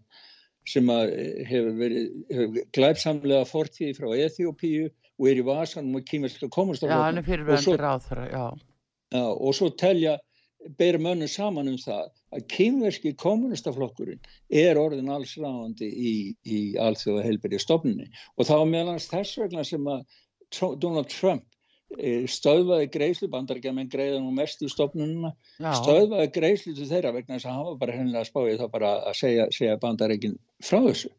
[SPEAKER 2] sem að hefur verið hefur glæpsamlega fortíði frá Eþjópíu og er í vasanum og
[SPEAKER 1] hann er
[SPEAKER 2] og, og svo telja bera mönnum saman um það að kýmverski kommunistaflokkurinn er orðin alls ráðandi í, í allþjóða heilbyrja stofnunni og meðal hans þess vegna sem að Donald Trump eh, stöðvaði greiðslu, bandarækjaman greiða nú mest í stofnununa,
[SPEAKER 1] Já,
[SPEAKER 2] stöðvaði greiðslu til þeirra vegna þess að hann var bara hennilega að spáði það bara að segja, segja bandarækin frá þessu.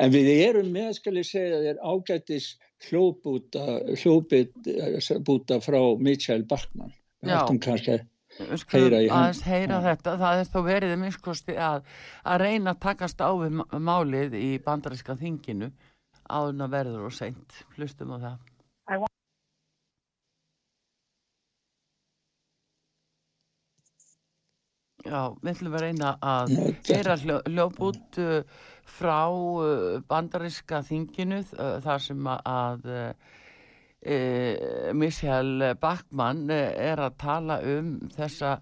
[SPEAKER 2] En við erum með, skal ég segja, þér ágættis hljóðbúta, hljóðbúta frá Mitchell Bachmann. Við ættum kannski að
[SPEAKER 1] heyra hann. Heyra ja. þetta, það er þó verið minnskosti að, að reyna að takast á við málið í bandaríska þinginu áðurna verður og seint. Hlustum á það. Já, við ætlum að reyna að gera hljóp út uh, frá uh, bandaríska þinginu uh, þar sem að uh, Michelle Bachmann er að tala um þessa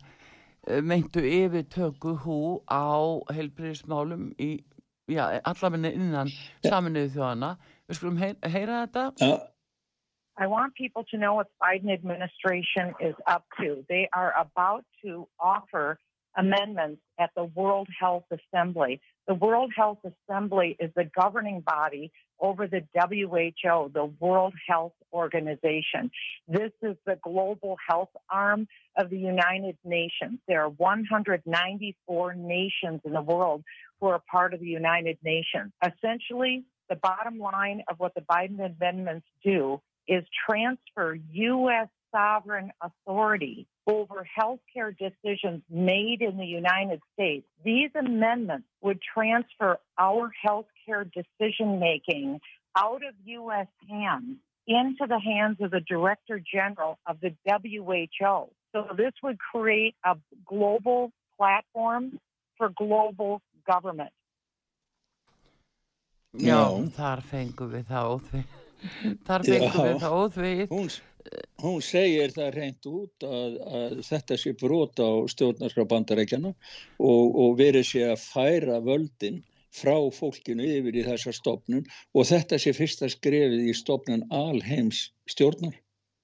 [SPEAKER 1] meintu yfirtöku hú á heilbríðismálum í já, allavegni innan saminuðu þjóðana. Við skulum heyra, heyra þetta.
[SPEAKER 6] Ja. I want people to know what the Biden administration is up to. They are about to offer amendments at the World Health Assembly. The World Health Assembly is the governing body over the WHO, the World Health Organization. This is the global health arm of the United Nations. There are 194 nations in the world who are part of the United Nations. Essentially, the bottom line of what the Biden amendments do is transfer U.S. sovereign authority over healthcare decisions made in the United States. These amendments would transfer our healthcare decision making out of U.S. hands into the hands of the Director General of the WHO. So this would create a global platform for global government.
[SPEAKER 1] Já, þar fengum við það óþvið. Þar fengum við það óþvið.
[SPEAKER 2] Hún, hún segir það reynd út að, að þetta sé brota á stjórnarskrá bandarækjana og, og verið sé að færa völdin frá fólkinu yfir í þessa stopnun og þetta sé fyrsta skrefið í stopnun alheims stjórnar.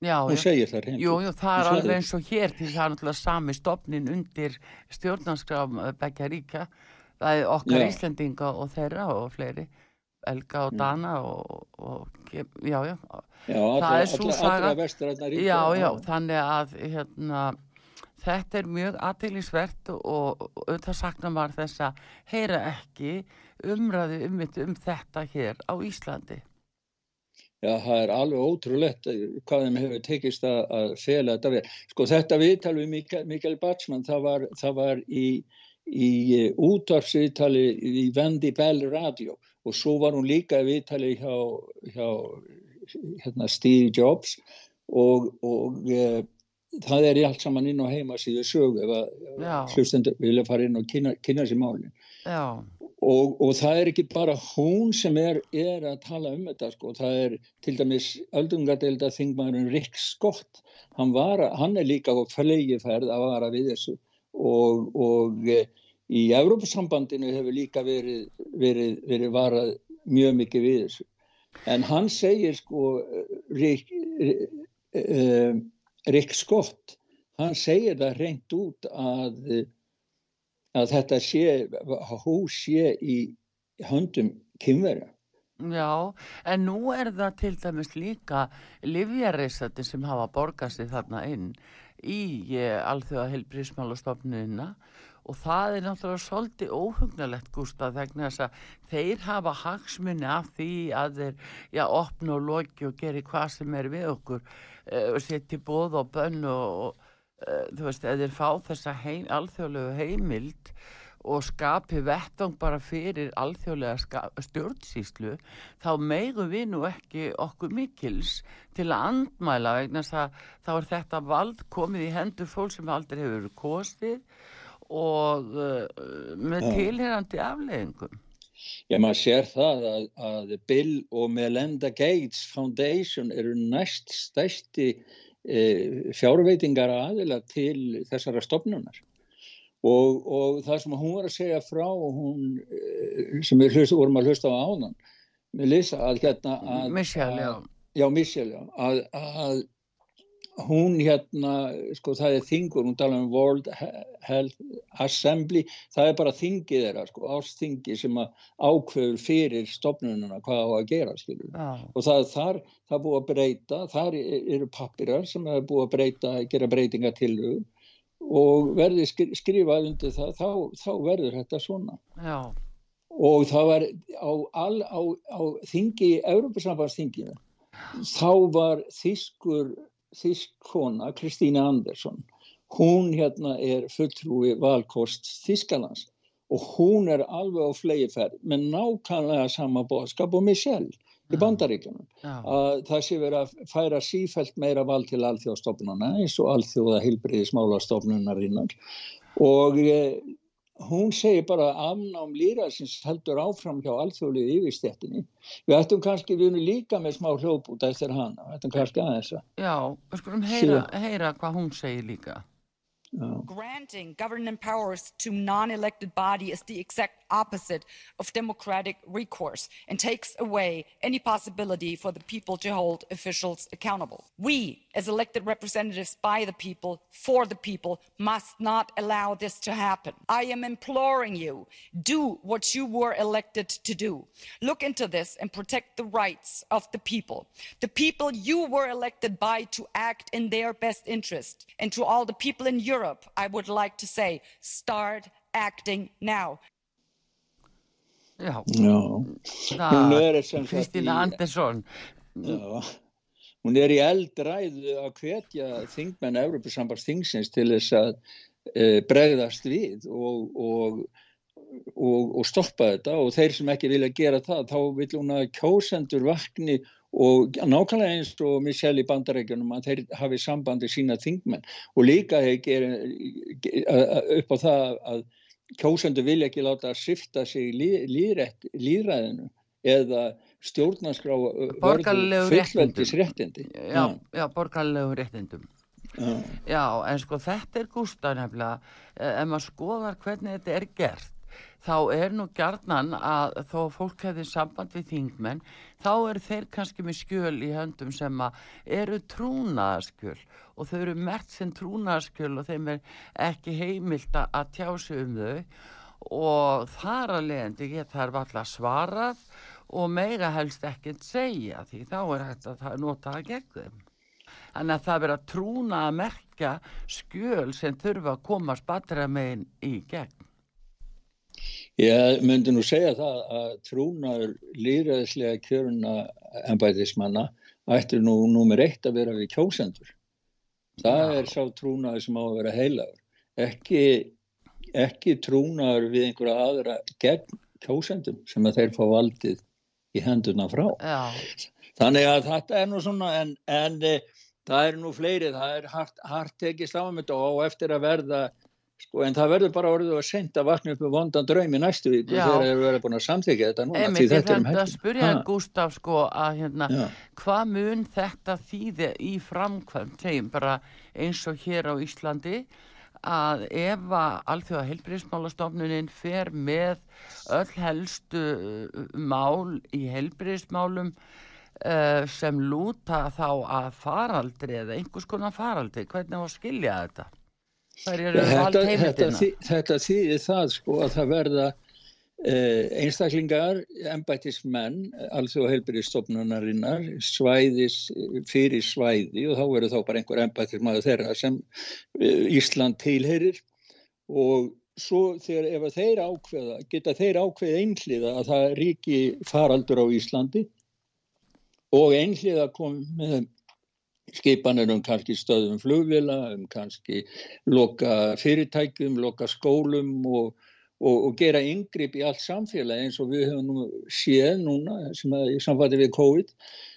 [SPEAKER 1] Já,
[SPEAKER 2] hún segir það reynd.
[SPEAKER 1] Jú, jú, það er alveg eins og hér til það er náttúrulega sami stopnin undir stjórnarskrá begja ríka. Það er okkar Já. Íslendinga og þeirra og fleiri. Elga og mm. Dana og, og já, já,
[SPEAKER 2] já það alla, er svo saga.
[SPEAKER 1] já, já, þannig að hérna, þetta er mjög aðtýrlisvert og auðvitað sakna var þess að heyra ekki umræði um, um þetta hér á Íslandi.
[SPEAKER 2] Já, það er alveg ótrúlegt hvað þeim hefur tekist að, að fela þetta við. Sko þetta viðtal við Mikael, Mikael Batsman, það var, það var í, í útvarpsviðtali í Vendi Bell Radio og svo var hún líka í viðtali hjá, hjá hérna, Steve Jobs. Og, og e, það er í allt saman inn á heimasíðu sögu ef að hlustendur vilja fara inn og kynna, kynna sér málinn og, og það er ekki bara hún sem er, er að tala um þetta sko, það er til dæmis öldungadelda þingmaðurinn Rick Scott. Hann, var, hann er líka á flegiferð að vara við þessu. Og, og e, í Európa-sambandinu hefur líka verið, verið, verið varað mjög mikið við þessu. En hann segir sko, Rick, uh, Rick Scott, hann segir það reynd út að, að þetta sé, hús sé í höndum kynverja.
[SPEAKER 1] Já, en nú er það til dæmis líka livjareysati sem hafa borgast í þarna inn í eh, alþjóða heilbrísmálastofnuna og það er náttúrulega svolítið óhugnalegt Gustaf þegar þess að þeir hafa hagsmunni af því að þeir já, opna og loki og geri hvað sem er við okkur uh, setja bóð og bönn og, og uh, þú veist, eða þeir fá þessa heim, alþjóðlegu heimild og skapi vettung bara fyrir alþjóðlega stjórnsýslu þá meigu við nú ekki okkur mikils til að andmæla vegna þess að þá er þetta vald komið í hendur fólk sem aldrei hefur kostið og uh, með tilherandi afleggingum.
[SPEAKER 2] Já, maður sér það að, að Bill og Melinda Gates Foundation eru næst stæsti e, fjárveitingar aðila til þessara stofnunar og, og það sem hún var að segja frá hún, e, sem við hlust, vorum að hlusta á áðan með Lisa að hérna
[SPEAKER 1] að, Michelle, já.
[SPEAKER 2] Já, Michelle, já, að, að hún hérna, sko það er þingur, hún tala um World Health Assembly, það er bara þingið þeirra, sko, ásþingi sem að ákveður fyrir stopnununa hvað á að gera, skilur. Ah. Og það er þar, það er búið að breyta, þar eru pappirar sem er búið að breyta, gera breytinga til þau og verði skrifað undir það, þá, þá verður þetta svona.
[SPEAKER 1] Já.
[SPEAKER 2] Og það var á, all, á, á þingi, Európa-sambandsþinginu, þá var þýskur þísk kona, Kristína Andersson hún hérna er fulltrúi valkost Þískalands og hún er alveg á flegiferð með nákvæmlega sama bóðskap og Michelle í bandaríkjunum. Að það sé verið að færa sífælt meira val til alþjóðstofnuna eins og alþjóða hilbriðismálastofnunarinnar og eh, hún segir bara að afnám lýraðsins heldur áfram hjá alþjóðlið yfirstjættinni. Við ættum kannski, við erum líka með smá hljópút eftir hana, við ættum kannski aðeins að.
[SPEAKER 1] Já, við skulum heyra, heyra hvað hún segir líka. Oh.
[SPEAKER 7] Granting governing powers to non-elected body is the exact opposite of democratic recourse and takes away any possibility for the people to hold officials accountable. We, as elected representatives by the people, for the people, must not allow this to happen. I am imploring you, do what you were elected to do. Look into this and protect the rights of the people. The people you were elected by to act in their best interest. And to all the people in Europe, I would like to say, start acting now.
[SPEAKER 1] Já,
[SPEAKER 2] er
[SPEAKER 1] Kristina Andersson.
[SPEAKER 2] Já, hún er í eldræðu að hvetja þingmenn Európa-sambars þingsins til þess að e, bregðast við og, og, og, og stoppa þetta og þeir sem ekki vilja gera það þá vil hún að kjósendur vakni og nákvæmlega eins og Michelle í bandarækjunum að þeir hafi sambandi sína þingmenn. Og líka þeir upp á það að kjósendur vilja ekki láta að sifta sig líðræðinu eða stjórnarskrá fullveldisréttindi.
[SPEAKER 1] já, já. borgarlegu réttindum. Já. já, en sko þetta er gústa nefnilega ef maður skoðar hvernig þetta er gert þá er nú gjarnan að þó fólk hefði samband við þingmenn þá eru þeir kannski með skjöl í höndum sem eru trúnaðaskjöl og þau eru mert sem trúnaðaskjöl og þeim er ekki heimilt að tjá sig um þau og þar að leiðandi geta þær valla svarað og meira helst ekkert segja því þá er hægt að nota það gegn þeim. Þannig að það verður að trúna að merkja skjöl sem þurfa að komast batera megin í gegn.
[SPEAKER 2] Ég myndi nú segja það að trúnaður líðræðislega kjöruna ennbæðismanna ættir nú nummer eitt að vera við kjósendur. Það Já. er sá trúnaður sem á að vera heilagur. Ekki, ekki trúnaður við einhverja aðra gegn kjósendum sem að þeir fá valdið í hendurna frá.
[SPEAKER 1] Já.
[SPEAKER 2] Þannig að þetta er nú svona en, en e, það er nú fleiri, það er hart, hart tekist á með þetta og eftir að verða Sko en það verður bara orðið að senda vatni upp með vondan draumi næstu vík og þeir eru verið búin að samþykja þetta núna
[SPEAKER 1] Einmitt, þetta er um hægt að spyrja en Gustaf sko að hérna hvað mun þetta þýði í framkvæmt segjum bara eins og hér á Íslandi að ef að alþjóða heilbríðismálastofnunin fer með öll helstu uh, mál í heilbríðismálum uh, sem lúta þá að faraldri eða einhvers konar faraldri, hvernig var að skilja þetta?
[SPEAKER 2] Þetta, þetta, þetta þýðir það sko að það verða eh, einstaklingar, ennbættismenn, alþjóð og heilbyrjastofnunarinnar, svæðis fyrir svæði og þá verður þá bara einhver ennbættismæður þeirra sem eh, Ísland tilherir og svo þegar ef þeir ákveða, geta þeir ákveða einhliða að það ríki faraldur á Íslandi og einhliða kom með skipanir um kannski stöðum flugvila, um kannski loka fyrirtækjum, loka skólum og, og, og gera yngripp í allt samfélagi eins og við höfum nú séð núna sem að í samfætti við COVID.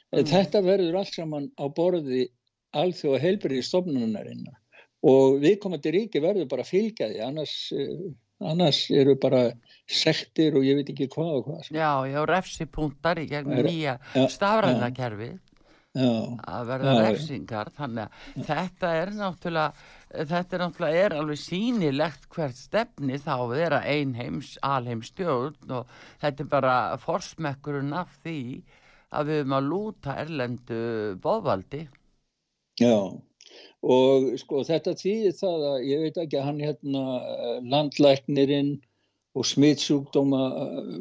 [SPEAKER 2] Mm. Þetta verður allt saman á borði alþjóða heilbriði stofnunarinnar og viðkomandi ríki verður bara fylgjaði, annars, eh, annars eru bara sektir og ég veit ekki hvað og hvað.
[SPEAKER 1] Já, já, refsipunktar í gegnum nýja stafræðnakerfið að verða refsingar þannig að þetta er náttúrulega þetta er náttúrulega er alveg sínilegt hvert stefni þá vera einheims, alheims stjórn og þetta er bara forsmekkurinn af því að við höfum að lúta erlendu bóðvaldi
[SPEAKER 2] Já. Og sko þetta þýðir það að ég veit ekki að hann hérna landlæknirinn og smittsjúkdóma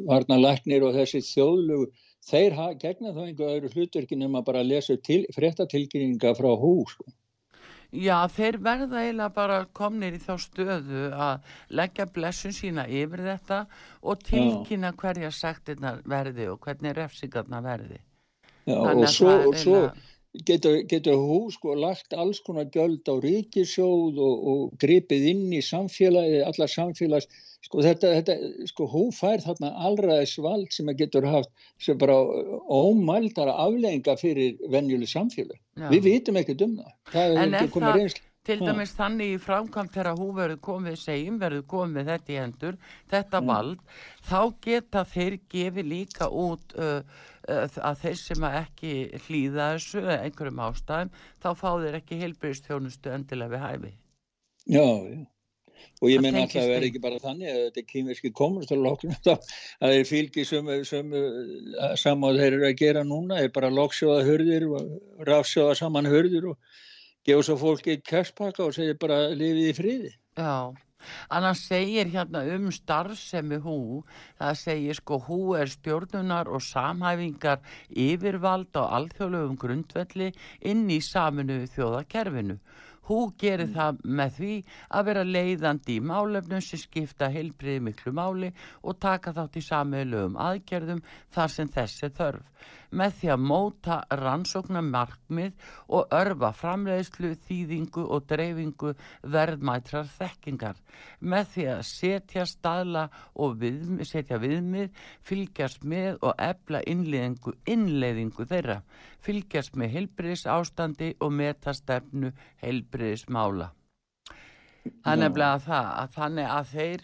[SPEAKER 2] varna læknir og þessi þjóðlugu þeir gegna þá einhverju öðru hlutverkin um að bara lesa til, fréttatilkynninga frá hú sko.
[SPEAKER 1] Já, þeir verða eiginlega bara komnir í þá stöðu að leggja blessun sína yfir þetta og tilkynna hverja sektirna verði og hvernig refsingarna verði.
[SPEAKER 2] Já, og svo, og svo getur, getur hú sko lagt alls konar göld á ríkisjóð og, og gripið inn í samfélagi, allar samfélags sko þetta, þetta sko hú fær þarna allraðis vald sem að getur haft sem bara ómældara aflegginga fyrir venjuleg samfélag.
[SPEAKER 1] Já.
[SPEAKER 2] við vitum ekkert um það. Það
[SPEAKER 1] er
[SPEAKER 2] ekki komið reynslu
[SPEAKER 1] Til dæmis þannig í framkvæmt þegar hú verður komið, segjum, verður komið þetta í hendur, þetta vald, þá geta þeir gefið líka út uh, uh, að þeir sem að ekki hlýða þessu einhverjum ástæðum, þá fá þeir ekki heilbyrðstjónustu endilega við hæfi.
[SPEAKER 2] Já, já. Og ég
[SPEAKER 1] Það
[SPEAKER 2] menna alltaf að
[SPEAKER 1] því.
[SPEAKER 2] vera ekki bara þannig að þetta er kýmverski kommunistarlokkur að þeir fylgi sömu, sömu saman þeir eru að gera núna er bara loksjóða hörðir og rafsjóða saman hörðir og gefa svo fólki kærspaka og segja bara lifið í friði.
[SPEAKER 1] Já, annars segir hérna um starfsemi hú, það segir sko hú er stjórnunar og samhæfingar yfirvald á alþjóðlegum grundvelli inn í saminu þjóðakerfinu. Hú gerir það með því að vera leiðandi í málefnum sem skipta heilbriði miklu máli og taka þátt í samiðlögum aðgerðum þar sem þess er þörf. Með því að móta rannsóknar markmið og örfa framleiðslu, þýðingu og dreifingu verðmætrar þekkingar. Með því að setja staðla og við, setja viðmið, fylgjast með og efla innleiðingu, þeirra. Fylgjast með heilbriðis ástandi og meta stefnu heilbriðismála. Það er
[SPEAKER 2] Já.
[SPEAKER 1] nefnilega það að þannig að þeir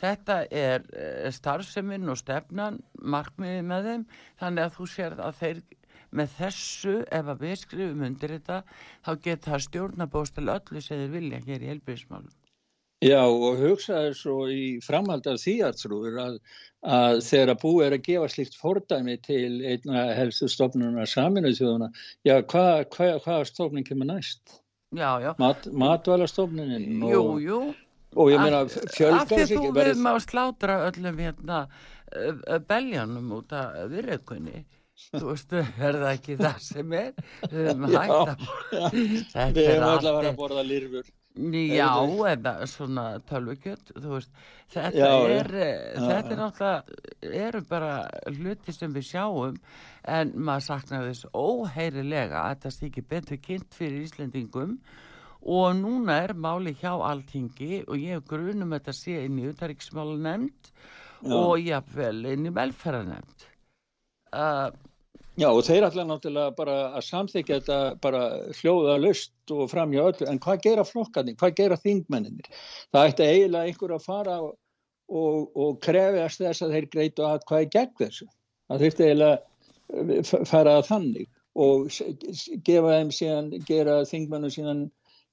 [SPEAKER 1] Þetta er eh, starfseminn og stefnan, markmiðið með þeim, þannig að þú sér að þeir með þessu, ef að við skrifum undir þetta, þá geta stjórnabóstil öllu sem þeir vilja hér í helbriðismálum.
[SPEAKER 2] Já og hugsaði svo í framhald af því aðtrúður að, að þegar að búið er að gefa slíkt fordæmi til einna helstu stofnunar saminuð þjóðuna, já hvað hva, hva stofnun kemur næst?
[SPEAKER 1] Já, já,
[SPEAKER 2] Mat, matvælastofnunin
[SPEAKER 1] jú, jú.
[SPEAKER 2] Og ég meina fjölgar sig
[SPEAKER 1] að þú
[SPEAKER 2] bara
[SPEAKER 1] við má slátra öllum hérna beljanum út af virðaukunni. Þú veist, er það ekki það sem er? Við höfum hægt að
[SPEAKER 2] við
[SPEAKER 1] allt
[SPEAKER 2] alltaf verið að borða lirfur.
[SPEAKER 1] Já, eða svona tölvukjött, þú veist, þetta
[SPEAKER 2] Já,
[SPEAKER 1] er, eh,
[SPEAKER 2] Já,
[SPEAKER 1] þetta er náttúrulega, eru bara hluti sem við sjáum, en maður saknar þess óheyrilega að þetta sé ekki betur kynnt fyrir Íslendingum og núna er máli hjá alltingi og ég hef grunum að þetta sé inn í utaríksmála nefnd og jafnvel inn í velferðarnefnd. Uh,
[SPEAKER 2] Já og þeir ætla náttúrulega bara að samþykja þetta bara hljóða lust og framjá öllu. En hvað gera flokkarnir, hvað gera þingmenninir það ætti eiginlega einhver að fara og, og, krefjast þess að þeir greitu að hvað er gegn þessu. Það þurfti eiginlega eh, fara að þannig. Og gefa þeim síðan, gera þingmennum síðan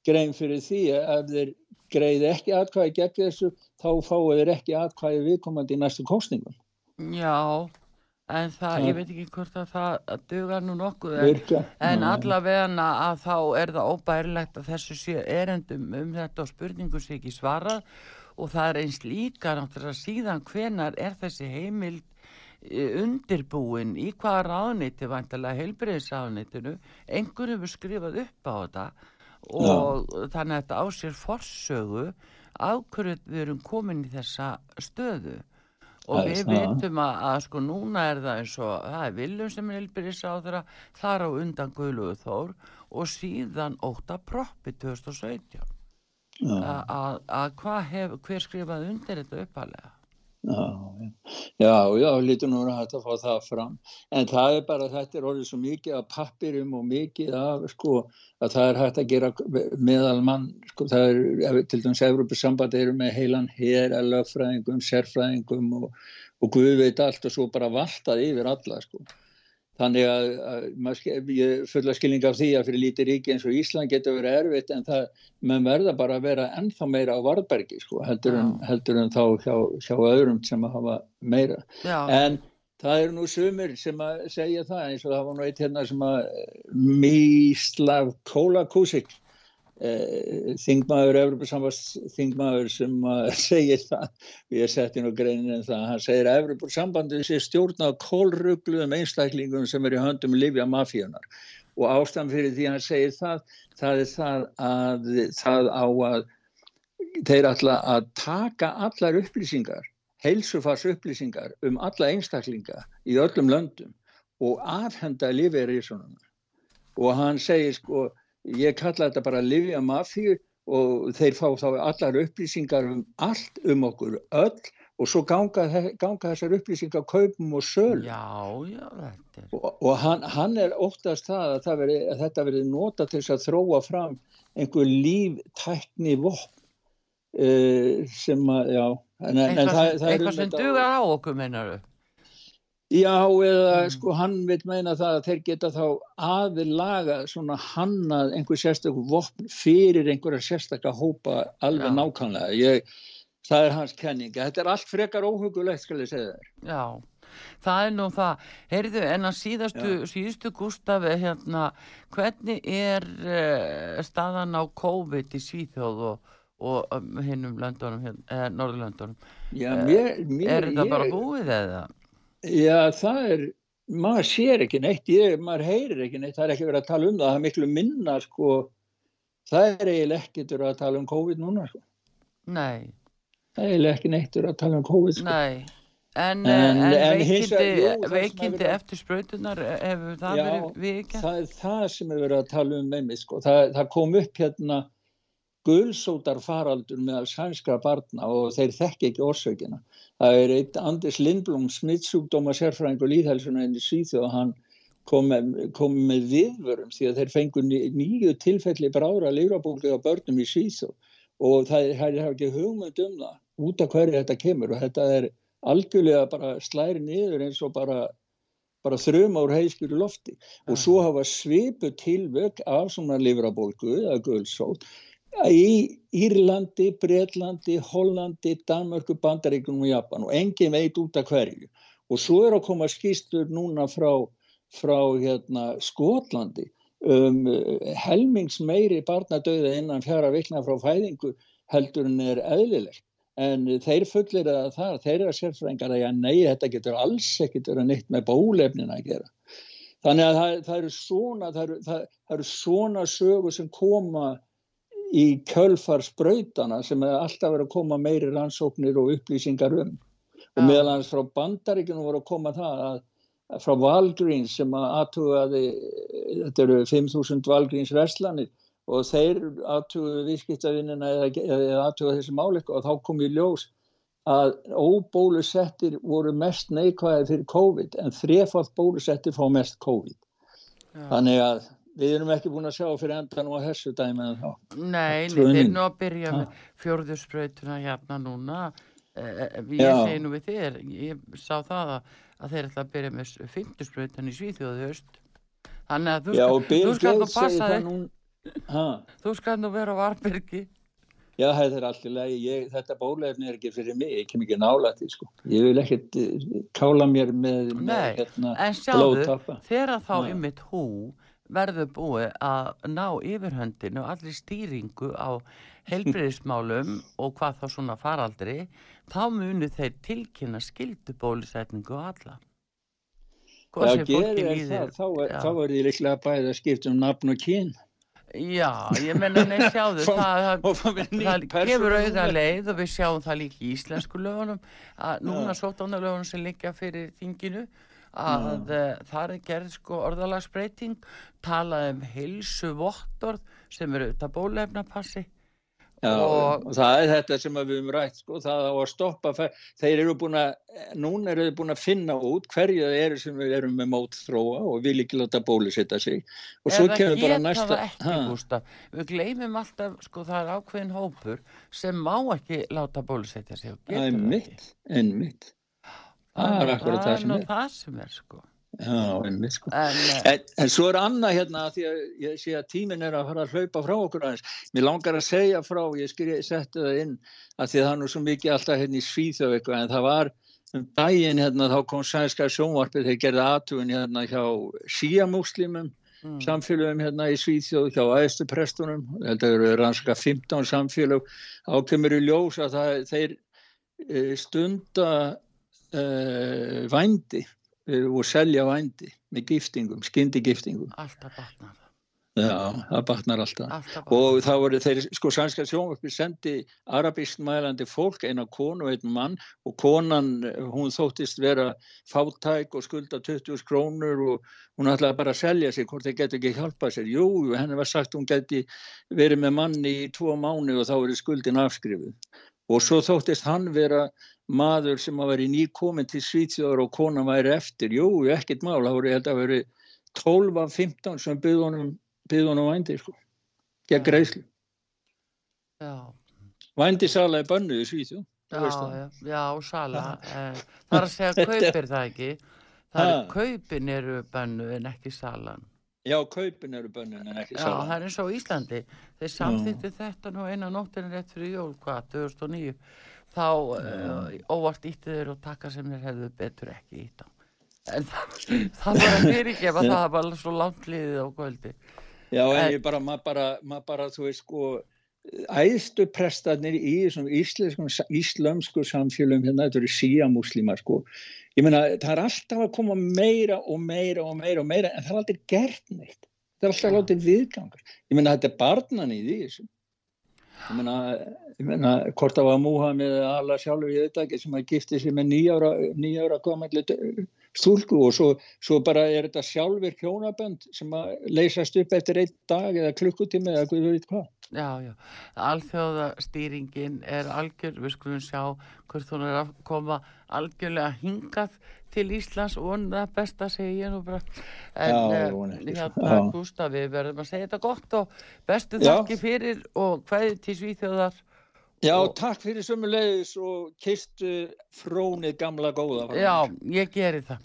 [SPEAKER 2] grein fyrir því að þeir greiði ekki atkvæði gegn þessu þá fáu þeir ekki atkvæði viðkomandi í næstu kostningum
[SPEAKER 1] já, en það,
[SPEAKER 2] Það-
[SPEAKER 1] ég veit ekki hvort að það dugar nú nokkuð en En allavega að þá er það óbærilegt að þessu erendum um þetta og spurningu sé ekki svarað. Og það er eins líka náttúrulega síðan hvenar er þessi heimild eh, undirbúin? Í hvaða ráðniti vantilega heilbreyðisráðnitinu einhver hefur skrifað upp á þetta og þannig að þetta á sér forsögu af hverju við erum komin í þessa stöðu og
[SPEAKER 2] er
[SPEAKER 1] við
[SPEAKER 2] það.
[SPEAKER 1] vitum að, að sko núna er það eins og það er Viljum sem er heilbyrðisáðura þar á undan Guðlugu Þór og síðan óta proppi 2017
[SPEAKER 2] Já.
[SPEAKER 1] að, að, að hvað hver skrifaði undir þetta uppalega
[SPEAKER 2] Já, já, já, lítur nú að þetta fá það fram, en það er bara, þetta er orðið svo mikið af pappirum og mikið af, sko, að það er hægt að gera meðal mann, sko, það er, til dæmis Evropasambandi eru með heilan hér að lögfræðingum, sérfræðingum og, og Guð veit allt og svo bara valtað yfir alla, sko. Þannig að, að ég fulla skilning af því að fyrir lítið ríki eins og Ísland getur verið erfitt en það, menn verða bara að vera ennþá meira á varðbergi sko, heldur, en, heldur en þá hjá, hjá öðrum sem að hafa meira.
[SPEAKER 1] Já,
[SPEAKER 2] En það eru nú sumir sem að segja það eins og það var nú eitt hérna sem að Míslav Kólakusik eh, Evropasambas þingmaður sem að segir það, ég setti nú greinin en það, hann segir að Evropasambandið sé stjórna á kólrugluðum einstaklingum sem er í höndum Livja mafíunar og ástæðan fyrir því hann segir það, það er það að það á að þeir ætla að taka allar upplýsingar, heilsufars upplýsingar um alla einstaklinga í öllum löndum og afhenda lífeyri í svona. og hann segir sko, ég kalla þetta bara Livja Mafíu og þeir fá þá allar upplýsingar um allt um okkur öll og svo ganga, ganga þessar upplýsingar kaupum og söl
[SPEAKER 1] Já, já, þetta er...
[SPEAKER 2] og, og hann, hann er óttast það að, það veri, að þetta verið nota til þess að þróa fram einhver líftækni vopn uh, sem að, já en, en
[SPEAKER 1] Eitthvað,
[SPEAKER 2] það, það er
[SPEAKER 1] eitthvað
[SPEAKER 2] um
[SPEAKER 1] sem dugar á okkur, meinar þau?
[SPEAKER 2] Já, eða
[SPEAKER 1] Mm.
[SPEAKER 2] sko hann vil meina það að þeir geta þá aðilaga svona hannað einhver sérstakku vopn fyrir einhverja sérstakka hópa alveg
[SPEAKER 1] Já.
[SPEAKER 2] nákvæmlega. Ég, það er hans kenninga. Þetta er allt frekar óhugulegt, skal ég segja þér.
[SPEAKER 1] Já, það er nú það. Heyrðu, en að síðastu, síðustu Gústafi, hérna, hvernig er uh, staðan á COVID í Svíþjóð og, og um, hinnum löndunum, hérna, eh, Norðurlöndunum?
[SPEAKER 2] Já, mér, mér,
[SPEAKER 1] Er þetta
[SPEAKER 2] ég,
[SPEAKER 1] bara búið eða?
[SPEAKER 2] Já, það er, maður sér ekki neitt, ég, maður heyrir ekki neitt, það er ekki verið að tala um það, það er miklu minna, sko, það er eiginlega ekkert verið að tala um COVID núna, sko.
[SPEAKER 1] Nei,
[SPEAKER 2] Það er eiginlega ekki neitt verið að tala um COVID, sko.
[SPEAKER 1] nei. En,
[SPEAKER 2] En-
[SPEAKER 1] en, en veikindi, veikindi eftir sprautunar, hefur það
[SPEAKER 2] Já,
[SPEAKER 1] verið vikið?
[SPEAKER 2] það er það sem er verið að tala um með mig sko. það, það kom upp hérna gulsótar faraldur meðal sænskra barna og þeir þekki ekki orsökina. Það er eitt Anders Lindblom smittsjúkdóma sérfræðingur líðhelsuna inn í Svíþjóð hann kom með, kom með viðvörum því að þeir fengu nýju tilfelli brára lifrabólgu á börnum í Svíþjóð. Og það er, ekki hugmynd um það út af hverju þetta kemur. Og þetta er algjörlega bara slæri niður eins og bara bara þrjum ár heiskjur í lofti. Og svo hafa svipu tilvök af svona livrabólgu eða gulsót í Írlandi, Bretlandi, Hollandi, Danmörku, Bandaríkunum og Japan og engin veit út af hverju og svo er að koma skýstur núna frá, frá hérna, Skotlandi um eh, helmings meiri barnadauða innan fjara vikna frá fæðingu heldur en er eðlilegt en þeir fullir að það, þeir eru að sérfrængar að já, nei, þetta getur alls ekkert verið neitt með bólefnin að gera. Þannig að það, það eru svona, það eru, það, eru svona sögur sem koma í kjölfar sprautana sem er alltaf verið að koma meiri rannsóknir og upplýsingar um. Og
[SPEAKER 1] Já.
[SPEAKER 2] meðal hans frá bandaríkjunum voru að koma það að að frá Valgríns sem að aðtugaði, þetta eru 5.000 Valgríns verslanir og þeir aðtugaði viðskiptavinnina eða, aðtugaði þessi máleika og þá kom í ljós að óbólusettir voru mest neikvæði fyrir COVID en þrefald bólusettir fá mest COVID.
[SPEAKER 1] Já.
[SPEAKER 2] Þannig að við erum ekki búin að sjá fyrir endan og þessu dæmi en þá.
[SPEAKER 1] Nei, nei, þeir
[SPEAKER 2] mín.
[SPEAKER 1] nú að byrja
[SPEAKER 2] Ha.
[SPEAKER 1] með fjórðu sprautuna hérna núna eh, ég
[SPEAKER 2] Já.
[SPEAKER 1] segi nú við þér ég sá það að, að þeir ætla að byrja með fymtu sprautan í Svíþjóðu þannig að þú
[SPEAKER 2] Já,
[SPEAKER 1] skal, þú skal nú passa þig
[SPEAKER 2] nú.
[SPEAKER 1] Þú skal nú vera á Varbergi
[SPEAKER 2] já, þetta er allt í lagi. Ég, þetta bólefni er ekki fyrir mig, ég kem ekki nála því, sko. Ég vil ekkert eh, kála mér með,
[SPEAKER 1] Nei,
[SPEAKER 2] með hérna,
[SPEAKER 1] en sjáðu, þegar þá ymmit hú verður búið að ná yfirhöndinu og allir stýringu á heilbriðismálum og hvað þá svona faraldri þá munu þeir tilkynna skildu bólusetningu á alla. Hvort
[SPEAKER 2] Já, gerir er það, þá er, þá er ég líklega bæði að skipta um nafn og kyn.
[SPEAKER 1] Já, ég menna nei sjáðu það, það,
[SPEAKER 2] og
[SPEAKER 1] það gefur auða leið og við sjáum það líka í íslensku lögunum að núna sóttanalögunum sem liggja fyrir þinginu að uh, það er gerð sko orðalagsbreyting talað um heilsu vottorð sem eru þetta bólefnapassi
[SPEAKER 2] Já,
[SPEAKER 1] Og-
[SPEAKER 2] og, það er þetta sem við höfum rætt, sko, það á að stoppa, þeir eru búin að, núna eru þeir búin að finna út hverju það eru sem við erum með mótþróa og vil ekki láta bólusetja sig. Og svo kemur bara næsta,
[SPEAKER 1] ekki við gleymum alltaf sko það er ákveðin hópur sem má ekki láta bólusetja sig og
[SPEAKER 2] það er mitt,
[SPEAKER 1] ekki.
[SPEAKER 2] einmitt. Það er akkurat það sem
[SPEAKER 1] nú
[SPEAKER 2] er.
[SPEAKER 1] það sem er sko
[SPEAKER 2] Já, einmitt, sko.
[SPEAKER 1] en, eh,
[SPEAKER 2] En, en svo er annað hérna að því að ég sé að tíminn er að fara að hlaupa frá okkur aðeins. Mér langar að segja frá, ég setti það inn að því að það er nú svo mikið alltaf hérna í Svíþjóð eitthvað en það var um daginn hérna þá kom sænska sjónvarpið þeir gerði aðtugun hérna hjá síamúslimum
[SPEAKER 1] mm,
[SPEAKER 2] samfélögum hérna í Svíþjóð hjá æðstu prestunum, þetta eru rannsaka 15 samfélög, ákemur í ljós að það, þeir e, stunda e, vændi e, og selja vændi með giftingum, skyndi giftingum.
[SPEAKER 1] alltaf batnar
[SPEAKER 2] Já, það batnar alltaf.
[SPEAKER 1] alltaf
[SPEAKER 2] Og það voru þeir, sko, sænska sjónvarpi sendi arabísk mælandi fólk, eina konu og einn mann og konan, hún þóttist vera fátæk og skulda 20 krónur og hún ætlaði bara að selja sig hvort þeir getur ekki hjálpað sér. Jú, jú, henni var sagt hún geti verið með manni í tvo mánu og þá verið skuldin afskrifuð. Og svo þóttist hann vera maður sem að veri nýkomin til Svíþjóður og konan væri eftir. Jú, ekkert mál, það voru, held að veri 12 af 15 sem byggði honum, vændi, sko, gegn greiðslu.
[SPEAKER 1] Já,
[SPEAKER 2] Vændisala er bönnuð í Svíþjóð.
[SPEAKER 1] já, já, sala. Eh, það er að segja kaupir það ekki. Það er kaupin eru bönnu en ekki salan.
[SPEAKER 2] Já, kaupin eru bönnuð en ekki
[SPEAKER 1] Já,
[SPEAKER 2] sala.
[SPEAKER 1] það er eins og Íslandi. Þeir samþýttu þetta nú eina nóttinu rétt fyrir jól, hvað, 2009. Þá uh, óvart íttu þeir og taka sem þeir hefðu betur ekki ítt á. En það, það var að fyrirgefa það var svo langt liðið á kvöldi.
[SPEAKER 2] Já, en
[SPEAKER 1] En-
[SPEAKER 2] ég bara, maður bara, maður bara, þú veist, sko, æðstu prestarnir í þessum íslenskum, íslömsku samfélum hérna, þetta eru síamúslimar, sko. Ég meina, það er alltaf að koma meira og meira og meira og meira, en það er aldrei gert neitt. Það er alltaf látið viðgangar. Ég meina, þetta er barnan í því, þessum. Ég meina, meina, hvort það var Múhamið eða Allah sjálfur, ég veit ekki, sem að gifti sig með nýjára, nýjára komalli stúlku og svo, svo bara er þetta sjálfur hjónabönd sem að leysast upp eftir einn dag eða klukkutími eða hvað veit hvað.
[SPEAKER 1] Já, já. Alþjóða stýringin er algjör, við skulum sjá hvort hún er að koma algjörlega hingað til Íslands og það besta segi ég nú bara. En eh, hérna,
[SPEAKER 2] Já.
[SPEAKER 1] Gústaf, við verðum að segja þetta gott og bestu þakki fyrir og hvaðið til Svíþjóðar.
[SPEAKER 2] Já,
[SPEAKER 1] Og-
[SPEAKER 2] takk fyrir sömulegis og kistu frónið gamla góða.
[SPEAKER 1] Já, ég geri það.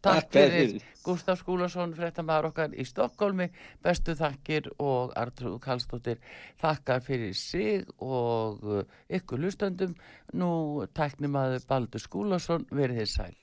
[SPEAKER 1] Takk
[SPEAKER 2] Takk fyrir.
[SPEAKER 1] Gústaf Skúlason, fréttamaður okkar í Stokkólmi, bestu þakkir og Artrúð Kallstóttir þakkar fyrir sig og uh, ykkur lustöndum. Nú tæknimaður Baldur Skúlason verið þér sæl.